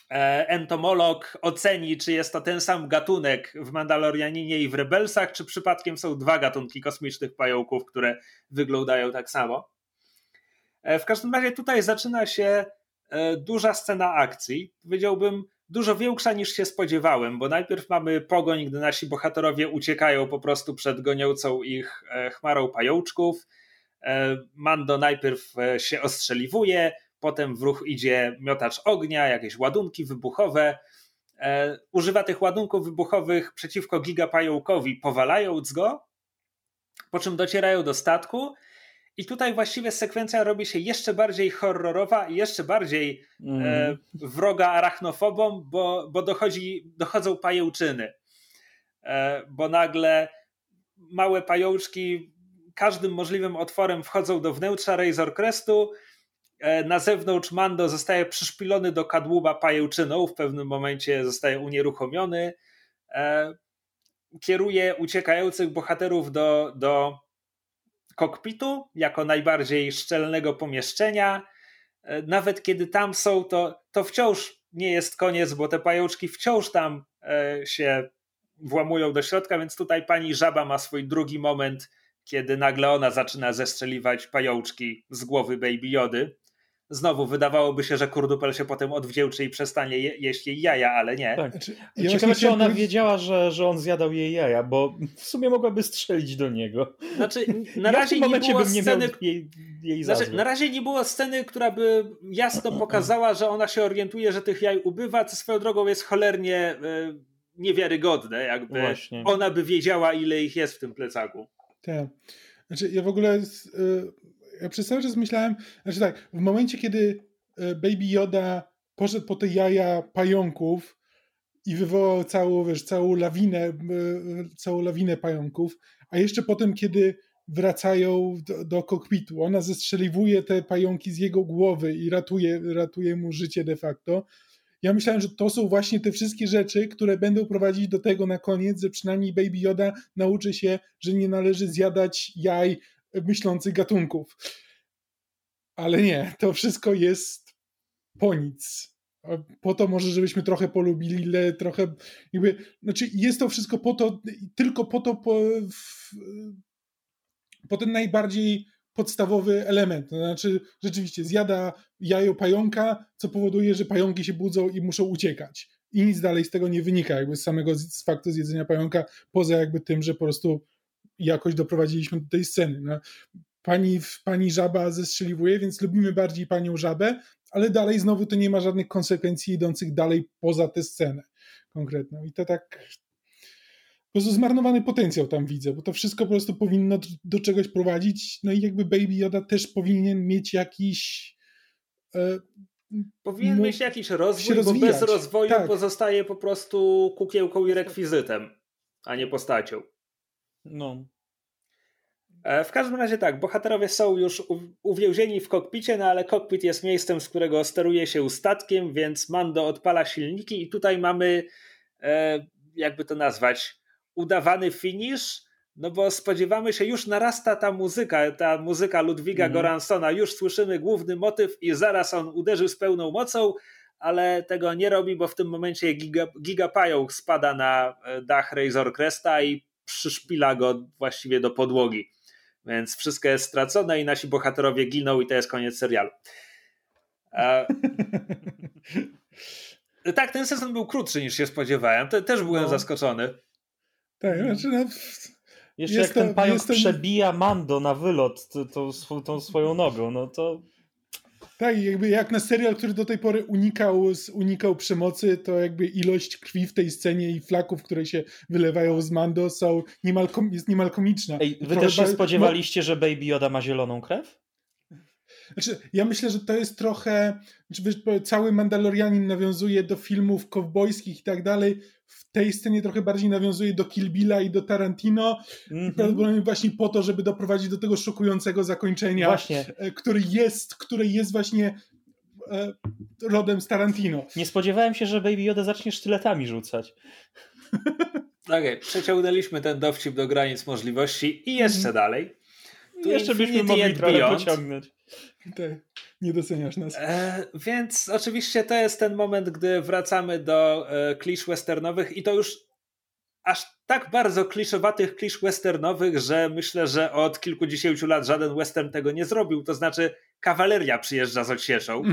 entomolog oceni, czy jest to ten sam gatunek w Mandalorianinie i w Rebelsach, czy przypadkiem są dwa gatunki kosmicznych pająków, które wyglądają tak samo. E, w każdym razie tutaj zaczyna się duża scena akcji. Powiedziałbym, dużo większa niż się spodziewałem, bo najpierw mamy pogoń, gdy nasi bohaterowie uciekają po prostu przed goniącą ich e, chmarą pajączków. E, Mando najpierw e, się ostrzeliwuje, potem w ruch idzie miotacz ognia, jakieś ładunki wybuchowe. Używa tych ładunków wybuchowych przeciwko gigapająkowi, powalając go, po czym docierają do statku i tutaj właściwie sekwencja robi się jeszcze bardziej horrorowa i jeszcze bardziej mm. e, mhm. wroga arachnofobą, bo, bo dochodzi, dochodzą pajęczyny. E, bo nagle małe pajączki każdym możliwym otworem wchodzą do wnętrza Razor Crestu. E, na zewnątrz Mando zostaje przyszpilony do kadłuba pajęczyną, w pewnym momencie zostaje unieruchomiony. E, kieruje uciekających bohaterów do, do kokpitu jako najbardziej szczelnego pomieszczenia. E, nawet kiedy tam są, to, to wciąż nie jest koniec, bo te pajączki wciąż tam się włamują do środka, więc tutaj pani żaba ma swój drugi moment, kiedy nagle ona zaczyna zestrzeliwać pajączki z głowy Baby Jody. Znowu wydawałoby się, że kurdupel się potem odwdzięczy i przestanie je, jeść jej jaja, ale nie. Tak. Znaczy, Ciekawe, czy ona wiedziała, że, że on zjadał jej jaja, bo w sumie mogłaby strzelić do niego. Znaczy, na razie nie było nie sceny. jej, jej znaczy, na razie nie było sceny, która by jasno pokazała, że ona się orientuje, że tych jaj ubywa, co swoją drogą jest cholernie y, niewiarygodne. Jakby Właśnie. ona by wiedziała, ile ich jest w tym plecaku. Tak. Znaczy, ja w ogóle. Y ja przez cały czas myślałem, znaczy tak, w momencie, kiedy e, Baby Yoda poszedł po te jaja pająków i wywołał całą, wiesz, całą lawinę, e, całą lawinę pająków, a jeszcze potem, kiedy wracają do, do kokpitu, ona zestrzeliwuje te pająki z jego głowy i ratuje, ratuje mu życie de facto. Ja myślałem, że to są właśnie te wszystkie rzeczy, które będą prowadzić do tego na koniec, że przynajmniej Baby Yoda nauczy się, że nie należy zjadać jaj myślących gatunków. Ale nie, to wszystko jest po nic. Po to może, żebyśmy trochę polubili, trochę jakby, znaczy jest to wszystko po to, tylko po to, po, po ten najbardziej podstawowy element. To znaczy, rzeczywiście zjada jajo pająka, co powoduje, że pająki się budzą i muszą uciekać. I nic dalej z tego nie wynika, jakby z samego z faktu zjedzenia pająka, poza jakby tym, że po prostu jakoś doprowadziliśmy do tej sceny. No, pani, pani żaba zestrzeliwuje, więc lubimy bardziej panią żabę, ale dalej znowu to nie ma żadnych konsekwencji idących dalej poza tę scenę konkretną. I to tak po prostu zmarnowany potencjał tam widzę, bo to wszystko po prostu powinno do czegoś prowadzić. No i jakby Baby Yoda też powinien mieć jakiś. E, powinien mieć jakiś rozwój, bo bez rozwoju tak. pozostaje po prostu kukiełką i rekwizytem, a nie postacią. No. E, w każdym razie tak, bohaterowie są już uwięzieni w kokpicie, no ale kokpit jest miejscem, z którego steruje się statkiem, więc Mando odpala silniki i tutaj mamy, e, jakby to nazwać, udawany finish, no bo spodziewamy się, już narasta ta muzyka, ta muzyka Ludwiga mm. Goransona, już słyszymy główny motyw i zaraz on uderzy z pełną mocą, ale tego nie robi, bo w tym momencie giga, gigapająk spada na e, dach Razor Cresta i przyszpila go właściwie do podłogi. Więc wszystko jest stracone i nasi bohaterowie giną i to jest koniec serialu. E... tak, ten sezon był krótszy niż się spodziewałem. też byłem no. zaskoczony. Tak, znaczy no, Jeszcze jak to, ten pająk przebija Mando na wylot tą, tą swoją nogą, no to tak, jakby jak na serial, który do tej pory unikał, unikał przemocy, to jakby ilość krwi w tej scenie i flaków, które się wylewają z Mando są niemal, jest niemal komiczna. Ej, wy też się spodziewaliście, że Baby Yoda ma zieloną krew? Znaczy, ja myślę, że to jest trochę. Znaczy, cały Mandalorianin nawiązuje do filmów kowbojskich i tak dalej. W tej scenie trochę bardziej nawiązuje do Kill Billa i do Tarantino. Mm -hmm. Prawdopodobnie właśnie po to, żeby doprowadzić do tego szokującego zakończenia, właśnie. E, który jest, który jest właśnie e, rodem z Tarantino. Nie spodziewałem się, że Baby Yoda zacznie sztyletami rzucać. Okej, okay, przeciągnęliśmy ten dowcip do granic możliwości i jeszcze mm. dalej. Tu jeszcze byśmy mogli trochę pociągnąć. Tak, nie doceniasz nas. E, więc oczywiście to jest ten moment, gdy wracamy do e, klisz westernowych i to już aż tak bardzo kliszowatych klisz westernowych, że myślę, że od kilkudziesięciu lat żaden western tego nie zrobił. To znaczy kawaleria przyjeżdża z odsieczą.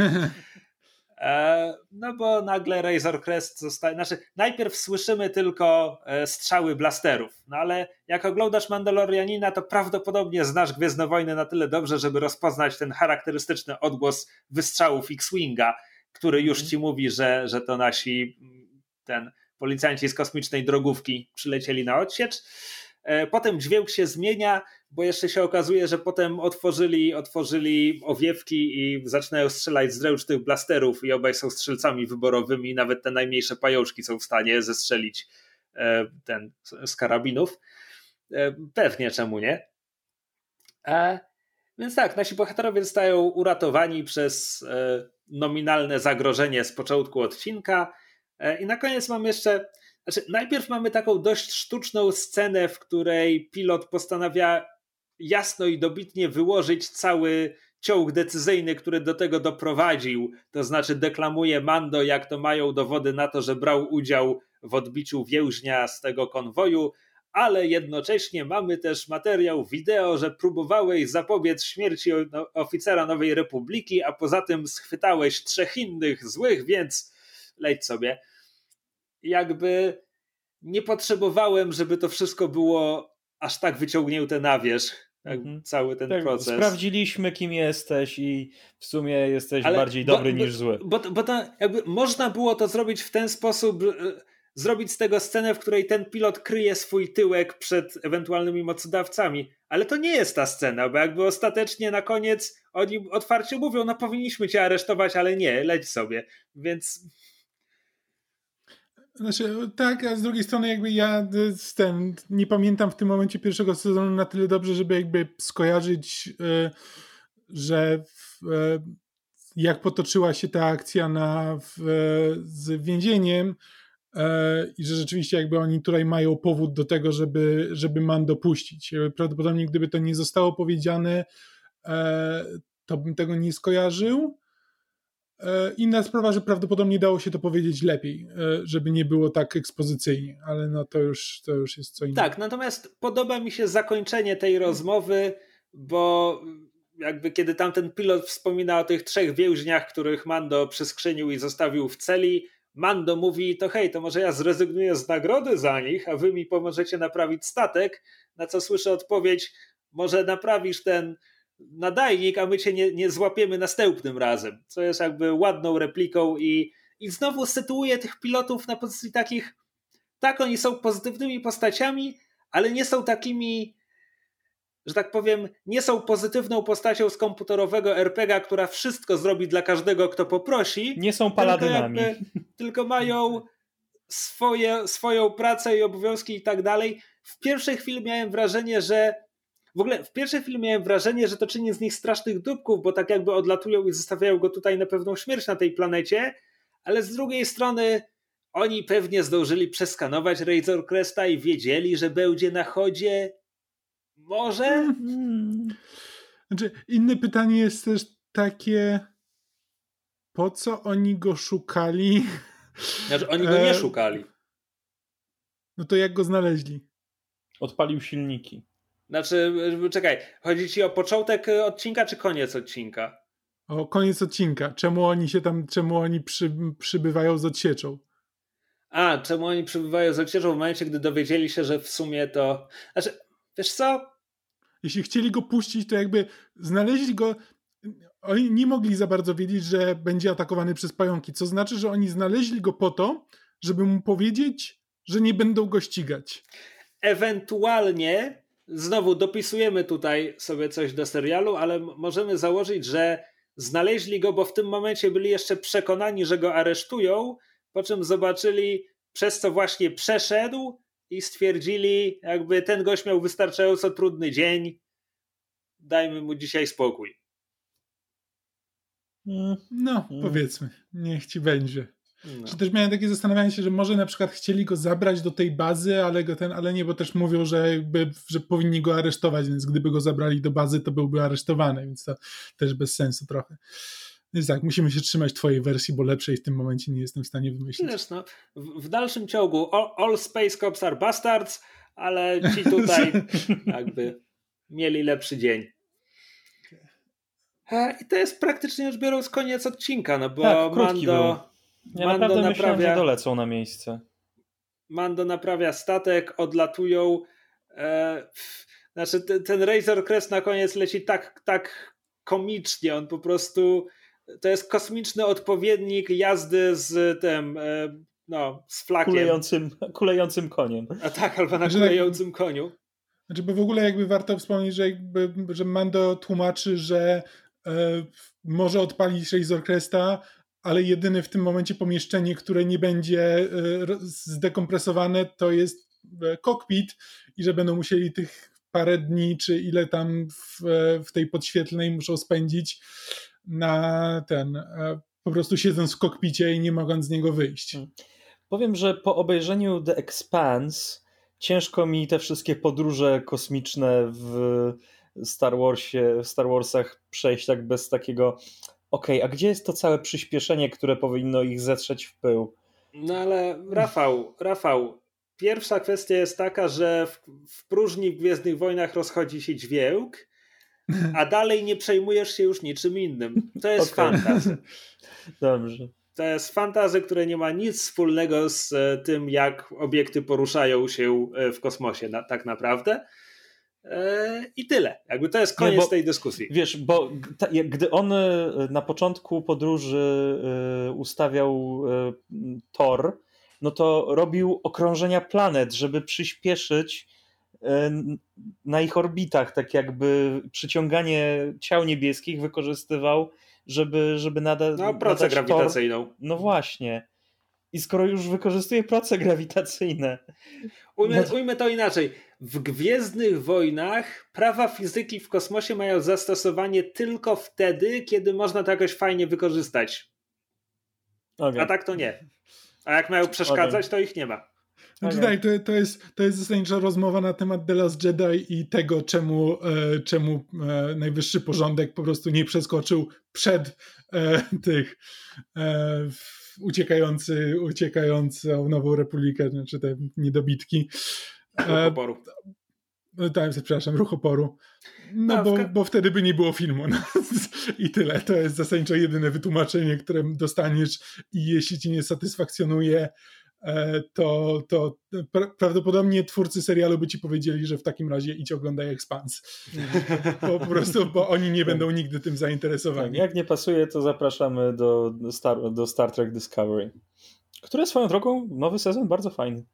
E, no bo nagle Razor Crest zostaje. Znaczy, najpierw słyszymy tylko e, strzały blasterów, no ale jak oglądasz Mandalorianina, to prawdopodobnie znasz Gwiezdne Wojny na tyle dobrze, żeby rozpoznać ten charakterystyczny odgłos wystrzałów X-Winga, który już mhm. ci mówi, że, że to nasi ten policjanci z kosmicznej drogówki przylecieli na odsiecz. E, potem dźwięk się zmienia, bo jeszcze się okazuje, że potem otworzyli, otworzyli owiewki i zaczynają strzelać z ręcznych blasterów i obaj są strzelcami wyborowymi, nawet te najmniejsze pajączki są w stanie zestrzelić e, ten z karabinów. E, pewnie, czemu nie? Więc tak, nasi bohaterowie zostają uratowani przez nominalne zagrożenie z początku odcinka i na koniec mam jeszcze znaczy, najpierw mamy taką dość sztuczną scenę, w której pilot postanawia jasno i dobitnie wyłożyć cały ciąg decyzyjny, który do tego doprowadził. To znaczy, deklamuje Mando, jak to mają dowody na to, że brał udział w odbiciu więźnia z tego konwoju, ale jednocześnie mamy też materiał wideo, że próbowałeś zapobiec śmierci no, oficera Nowej Republiki, a poza tym schwytałeś trzech innych złych, więc leć sobie jakby nie potrzebowałem, żeby to wszystko było aż tak wyciągnięte na wierzch. Tak, mhm. Cały ten tak, proces. Sprawdziliśmy, kim jesteś, i w sumie jesteś Ale bardziej dobry bo, niż zły. Bo, bo to jakby można było to zrobić w ten sposób, zrobić z tego scenę, w której ten pilot kryje swój tyłek przed ewentualnymi mocodawcami. Ale to nie jest ta scena, bo jakby ostatecznie na koniec oni otwarcie mówią, no powinniśmy cię aresztować, ale nie, leć sobie. Więc znaczy, tak, a z drugiej strony jakby ja ten, nie pamiętam w tym momencie pierwszego sezonu na tyle dobrze, żeby jakby skojarzyć, y, że w, y, jak potoczyła się ta akcja na, w, z więzieniem y, i że rzeczywiście jakby oni tutaj mają powód do tego, żeby, żeby man dopuścić. Prawdopodobnie gdyby to nie zostało powiedziane, to bym tego nie skojarzył. E, inna sprawa, że prawdopodobnie dało się to powiedzieć lepiej, e, żeby nie było tak ekspozycyjnie, ale no to już, to już jest co innego. Tak, natomiast podoba mi się zakończenie tej rozmowy, bo jakby kiedy tamten pilot wspomina o tych trzech więźniach, których Mando przyskrzynił i zostawił w celi, Mando mówi, to hej, to może ja zrezygnuję z nagrody za nich, a wy mi pomożecie naprawić statek, na co słyszę odpowiedź, może naprawisz ten nadajnik, a my cię nie, nie złapiemy następnym razem. Co jest jakby ładną repliką i, i znowu sytuuje tych pilotów na pozycji takich, tak, oni są pozytywnymi postaciami, ale nie są takimi, że tak powiem, nie są pozytywną postacią z komputerowego RPGa, która wszystko zrobi dla każdego, kto poprosi. Nie są paladynami. Tylko, jakby, tylko mają swoje, swoją pracę i obowiązki i tak dalej. W pierwszej chwili miałem wrażenie, że w ogóle w pierwszej chwili miałem wrażenie, że to czyni z nich strasznych dupków, bo tak jakby odlatują i zostawiają go tutaj na pewną śmierć na tej planecie, ale z drugiej strony oni pewnie zdążyli przeskanować Razor Cresta i wiedzieli, że będzie na chodzie Może? Hmm. Znaczy, inne pytanie jest też takie, po co oni go szukali? Znaczy, oni go nie e, szukali. No to jak go znaleźli? Odpalił silniki. Znaczy, czekaj, chodzi ci o początek odcinka czy koniec odcinka? O koniec odcinka. Czemu oni się tam, czemu oni przy, przybywają z odsieczą? A, czemu oni przybywają z odsieczą w momencie, gdy dowiedzieli się, że w sumie to... Znaczy, wiesz co? Jeśli chcieli go puścić, to jakby znaleźli go... Oni nie mogli za bardzo wiedzieć, że będzie atakowany przez pająki, co znaczy, że oni znaleźli go po to, żeby mu powiedzieć, że nie będą go ścigać. Ewentualnie, znowu dopisujemy tutaj sobie coś do serialu, ale możemy założyć, że znaleźli go, bo w tym momencie byli jeszcze przekonani, że go aresztują, po czym zobaczyli, przez co właśnie przeszedł i stwierdzili, jakby ten gość miał wystarczająco trudny dzień, dajmy mu dzisiaj spokój. No, mm. powiedzmy, niech ci będzie. No. Czy też miałem takie zastanawianie się, że może na przykład chcieli go zabrać do tej bazy, ale go ten, ale nie, bo też mówią, że jakby, że powinni go aresztować, więc gdyby go zabrali do bazy, to byłby aresztowany, więc to też bez sensu trochę. Więc tak, musimy się trzymać twojej wersji, bo lepszej w tym momencie nie jestem w stanie wymyślić. Wiesz, no, w, w dalszym ciągu all, all, Space Cops are bastards, ale ci tutaj jakby mieli lepszy dzień. I to jest praktycznie rzecz biorąc koniec odcinka, no bo tak, Mando... Ja Mando naprawdę naprawia, myślałem, że dolecą na miejsce. Mando naprawia statek, odlatują. E, znaczy ten, ten Razor Crest na koniec leci tak, tak komicznie, on po prostu to jest kosmiczny odpowiednik jazdy z tym, e, no, z flakiem. Kulejącym, kulejącym koniem. A tak, albo na znaczy, kulejącym koniu. Znaczy, bo w ogóle jakby warto wspomnieć, że, jakby, że Mando tłumaczy, że e, może odpalić Razor Cresta, ale jedyne w tym momencie pomieszczenie, które nie będzie e, zdekompresowane, to jest e, kokpit i że będą musieli tych parę dni, czy ile tam w, w tej podświetlnej muszą spędzić na ten, e, po prostu siedząc w kokpicie i nie mogąc z niego wyjść. Hmm. Powiem, że po obejrzeniu The Expanse ciężko mi te wszystkie podróże kosmiczne w Star Warsie, w Star Warsach przejść tak bez takiego okej, okay, a gdzie jest to całe przyspieszenie, które powinno ich zetrzeć w pył? No ale Rafał, Rafał, pierwsza kwestia jest taka, że w, w próżni w Gwiezdnych Wojnach rozchodzi się dźwięk, a dalej nie przejmujesz się już niczym innym. To jest okay. fantazy. Dobrze. To jest fantazy, które nie ma nic wspólnego z e, tym, jak obiekty poruszają się e, w kosmosie na, tak naprawdę. E, I tyle. Jakby to jest koniec nie, bo, tej dyskusji. Wiesz, bo gdy on e, na początku podróży e, ustawiał tor, no to robił okrążenia planet, żeby przyspieszyć na ich orbitach, tak jakby przyciąganie ciał niebieskich wykorzystywał, żeby, żeby nadać. No, pracę grawitacyjną. Tor. No właśnie. I skoro już wykorzystuje prace grawitacyjne. Ujmę, no... ujmę to inaczej w Gwiezdnych Wojnach prawa fizyki w kosmosie mają zastosowanie tylko wtedy, kiedy można to jakoś fajnie wykorzystać. Okay. A tak to nie. A jak mają przeszkadzać, okay. to ich nie ma. Znaczy, okay. to, to, jest, to jest zasadnicza rozmowa na temat The Last Jedi i tego, czemu, e, czemu e, najwyższy porządek po prostu nie przeskoczył przed e, tych e, uciekający, uciekającą Nową Republikę, znaczy te niedobitki. Ruch e, oporu. E, tak, przepraszam, ruch oporu. No, no bo, bo wtedy by nie było filmu. No. I tyle. To jest zasadniczo jedyne wytłumaczenie, które dostaniesz i jeśli ci nie satysfakcjonuje, e, to, to prawdopodobnie twórcy serialu by ci powiedzieli, że w takim razie idź oglądaj Expans. Po, po prostu, bo oni nie będą nigdy tym zainteresowani. Tak, jak nie pasuje, to zapraszamy do Star, do Star Trek Discovery, które swoją drogą, nowy sezon bardzo fajny.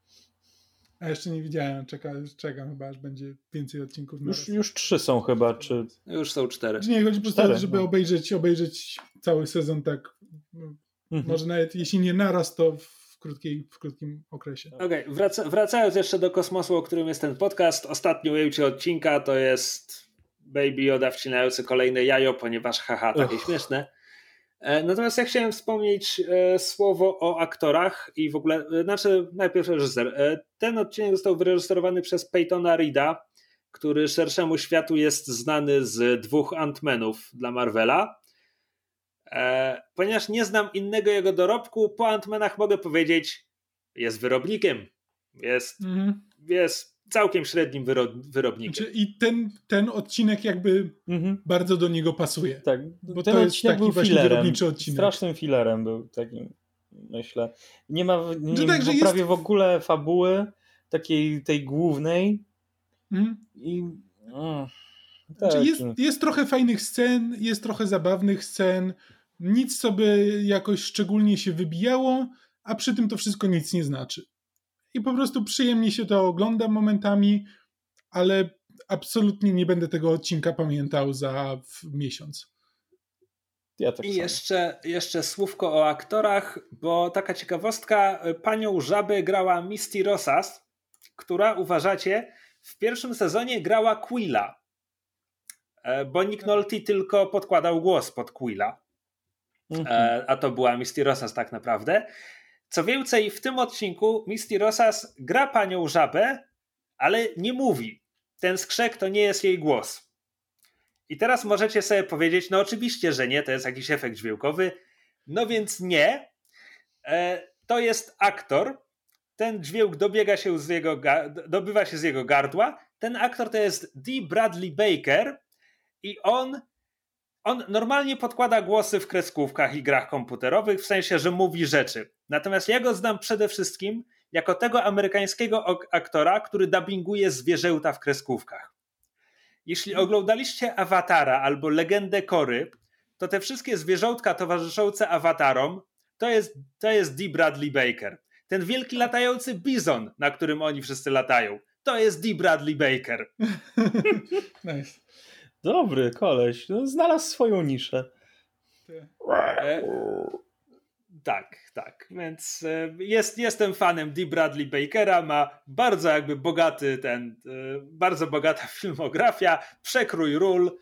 A jeszcze nie widziałem, czekam, czekam chyba, aż będzie więcej odcinków. Już, już trzy są chyba, czy... Już są cztery. Nie, chodzi po prostu żeby no. obejrzeć, obejrzeć cały sezon tak, no, mhm. może nawet jeśli nie naraz, to w, krótkiej, w krótkim okresie. Okej, okay, wraca, wracając jeszcze do kosmosu, o którym jest ten podcast, ostatni ujęcie odcinka to jest Baby Yoda wcinający kolejne jajo, ponieważ haha, takie śmieszne. E, natomiast ja chciałem wspomnieć e, słowo o aktorach i w ogóle, e, znaczy najpierw reżyser. Ten odcinek został wyreżyserowany przez Peytona Rida, który szerszemu światu jest znany z dwóch Ant-Manów dla Marvela. E, ponieważ nie znam innego jego dorobku, po Ant-Manach mogę powiedzieć, jest wyrobnikiem. Jest, mhm. jest całkiem średnim wyro, wyrobnikiem. Znaczy, I ten, ten odcinek jakby mhm. bardzo do niego pasuje. Tak, bo ten to jest taki był właśnie filerem, wyrobniczy odcinek. Strasznym filerem był takim, myślę. Nie ma nie, znaczy, tak, prawie jest... w ogóle fabuły takiej tej głównej mhm. i... Oh, znaczy jest, jest trochę fajnych scen, jest trochę zabawnych scen, nic co by jakoś szczególnie się wybijało, a przy tym to wszystko nic nie znaczy. I po prostu przyjemnie się to ogląda momentami, ale absolutnie nie będę tego odcinka pamiętał za miesiąc. Ja tak I jeszcze, jeszcze słówko o aktorach, bo taka ciekawostka, panią Żabę grała Misty Rosas, która uważacie w pierwszym sezonie grała Quilla, e, bo Nick Nolte tylko podkładał głos pod Quilla. Mhm. E, a to była Misty Rosas tak naprawdę. Co więcej, w tym odcinku Misty Rosas gra panią żabę, ale nie mówi. Ten skrzek to nie jest jej głos. I teraz możecie sobie powiedzieć, no oczywiście, że nie, to jest jakiś efekt dźwiękowy. No więc nie. E, to jest aktor. Ten dźwięk dobiega się z jego, dobywa się z jego gardła. Ten aktor to jest Dee Bradley Baker i on on normalnie podkłada głosy w kreskówkach i grach komputerowych, w sensie, że mówi rzeczy. Natomiast ja go znam przede wszystkim jako tego amerykańskiego aktora, który dubbinguje zwierzęta w kreskówkach. Jeśli oglądaliście Awatara albo Legendę Kory, to te wszystkie zwierzątka towarzyszące awatarom to jest, to jest Dee Bradley Baker. Ten wielki latający bizon, na którym oni wszyscy latają, to jest Dee Bradley Baker. nice. Dobry koleś, no, znalazł swoją niszę. E, tak, tak. Więc e, jest, jestem fanem D. Bradley Bakera, ma bardzo jakby bogaty ten, e, bardzo bogata filmografia, przekrój ról.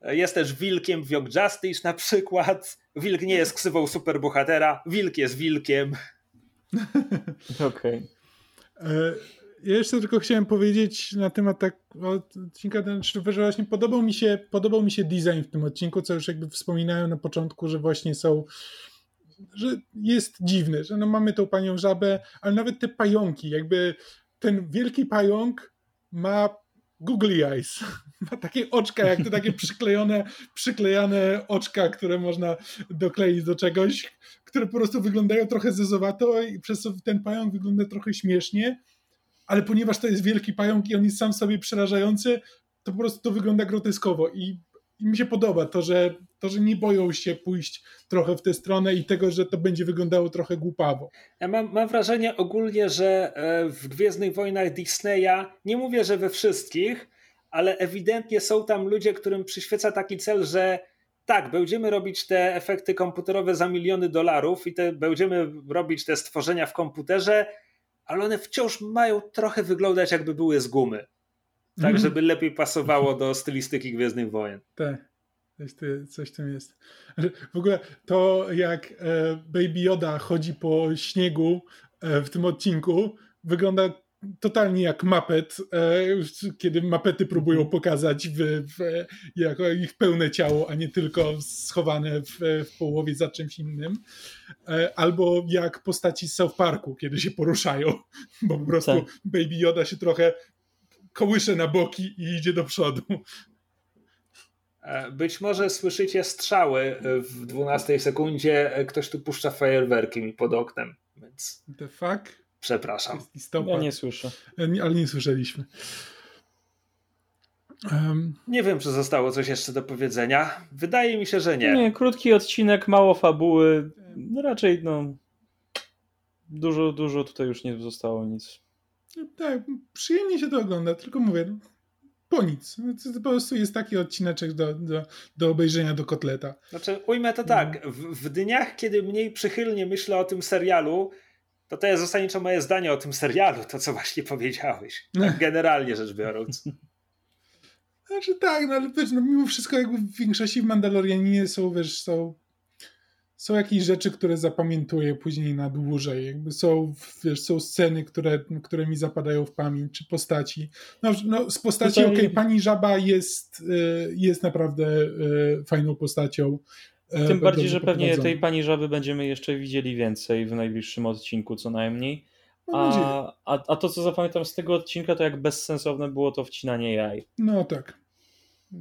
E, jest też wilkiem w Young Justice na przykład. Wilk nie jest ksywą superbohatera, wilk jest wilkiem. Okej. Okay. Ja jeszcze tylko chciałem powiedzieć na temat tak odcinka, że właśnie podobał mi, się, podobał mi się design w tym odcinku, co już jakby wspominałem na początku, że właśnie są że jest dziwny, że no mamy tą panią żabę, ale nawet te pająki, jakby ten wielki pająk ma googly eyes. Ma takie oczka, jak te takie przyklejone, przyklejane oczka, które można dokleić do czegoś, które po prostu wyglądają trochę zezowato i przez to ten pająk wygląda trochę śmiesznie ale ponieważ to jest wielki pająk i on jest sam sobie przerażający, to po prostu to wygląda groteskowo i, i mi się podoba to że, to, że nie boją się pójść trochę w tę stronę i tego, że to będzie wyglądało trochę głupawo. Ja mam, mam wrażenie ogólnie, że e, w Gwiezdnych Wojnach Disneya, nie mówię, że we wszystkich, ale ewidentnie są tam ludzie, którym przyświeca taki cel, że tak, będziemy robić te efekty komputerowe za miliony dolarów i te, będziemy robić te stworzenia w komputerze, ale one wciąż mają trochę wyglądać jakby były z gumy. Tak, mm. żeby lepiej pasowało do stylistyki Gwiezdnych Wojen. Tak. Coś, coś tym jest. W ogóle to, jak e, Baby Yoda chodzi po śniegu e, w tym odcinku, wygląda totalnie jak mapet, e, kiedy mapety próbują mhm. pokazać w, w, jako ich pełne ciało, a nie tylko schowane w, w połowie za czymś innym. E, albo jak postaci z South Parku, kiedy się poruszają, bo po prostu tak. Baby Yoda się trochę kołysze na boki i idzie do przodu. E, być może słyszycie strzały w 12 sekundzie. Ktoś tu puszcza fajerwerki mi pod oknem. Więc... The fuck? Przepraszam. Ja nie słyszę. E, ale nie słyszeliśmy. Um. Nie wiem, czy zostało coś jeszcze do powiedzenia. Wydaje mi się, że nie. Nie, krótki odcinek, mało fabuły. No raczej no. Dużo, dużo tutaj już nie zostało nic. Tak, przyjemnie się to ogląda, tylko mówię, no, po nic. To po prostu jest taki odcineczek do, do, do obejrzenia do kotleta. Znaczy, ujmę to tak. W, w dniach, kiedy mniej przychylnie myślę o tym serialu, to to jest zasadniczo moje zdanie o tym serialu, to co właśnie powiedziałeś. Tak generalnie rzecz biorąc. Znaczy tak, no ale wiesz, no mimo wszystko jakby w większości w Mandalorianinie są, wiesz, są są jakieś rzeczy, które zapamiętuję później na dłużej. Jakby są, wiesz, są sceny, które, które mi zapadają w pamięć, czy postaci. No, no z postaci, Tutaj... okej, okay, pani Żaba jest, y, jest naprawdę y, fajną postacią. Y, Tym bardziej, że pewnie tej pani Żaby będziemy jeszcze widzieli więcej w najbliższym odcinku co najmniej. A, a, a to, co zapamiętam z tego odcinka, to jak bezsensowne było to wcinanie jaj. No tak.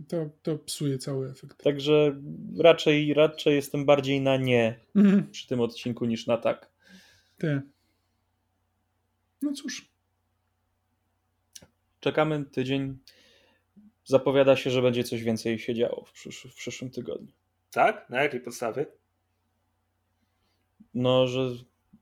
To, to psuje cały efekt. Także raczej, raczej jestem bardziej na nie mhm. przy tym odcinku niż na tak. Te. No cóż. Czekamy tydzień. Zapowiada się, że będzie coś więcej się działo w, przysz w przyszłym tygodniu. Tak? Na jakiej podstawie? No, że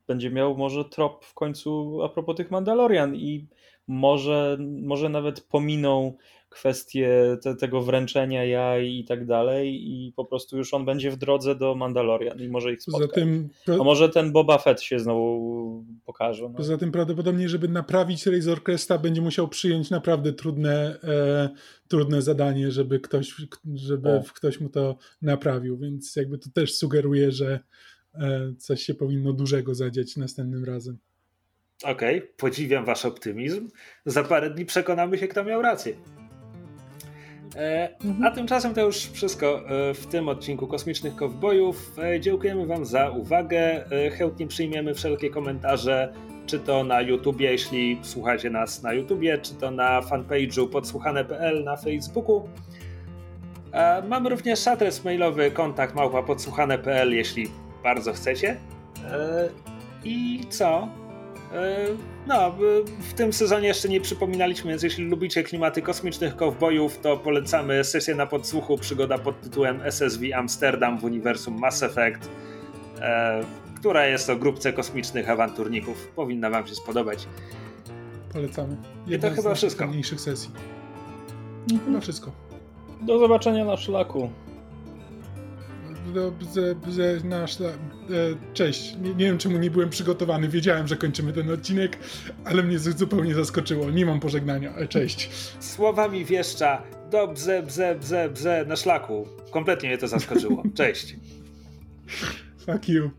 będzie miał może trop w końcu a propos tych Mandalorian i może, może nawet pominą kwestie te, tego wręczenia jaj i tak dalej i po prostu już on będzie w drodze do Mandalorian i może ich spotkać. Tym, A może ten Boba Fett się znowu pokaże. No. Poza tym prawdopodobnie, żeby naprawić Razor Cresta będzie musiał przyjąć naprawdę trudne, e, trudne zadanie, żeby ktoś, żeby ktoś mu to naprawił, więc jakby to też sugeruje, że e, coś się powinno dużego zadziać następnym razem. Okej, okay, podziwiam wasz optymizm. Za parę dni przekonamy się, kto miał rację. E, mhm. A tymczasem to już wszystko e, w tym odcinku Kosmicznych Kowbojów. E, dziękujemy Wam za uwagę. Chętnie przyjmiemy wszelkie komentarze, czy to na YouTubie, jeśli słuchacie nas na YouTubie, czy to na fanpage'u podsłuchane.pl na Facebooku. Mamy również adres mailowy kontakt małpa podsłuchane.pl, jeśli bardzo chcecie. I co? E, no, w tym sezonie jeszcze nie przypominaliśmy, więc jeśli lubicie klimaty kosmicznych kowbojów, to polecamy sesję na podsłuchu, przygoda pod tytułem SSV Amsterdam w uniwersum Mass Effect, e, która jest o grupce kosmicznych awanturników. Powinna wam się spodobać. Polecamy. Jedna I to chyba wszystko. mniejszych sesji. Mhm. Chyba wszystko. Do zobaczenia na szlaku nasz, e, cześć. Nie, nie, wiem, czemu nie byłem przygotowany. Wiedziałem, że kończymy ten odcinek, ale mnie zupełnie zaskoczyło. Nie mam pożegnania. E, cześć. Słowami wieszcza do bze, bze, bze, bze na szlaku. Kompletnie mnie to zaskoczyło. Cześć. Fuck you.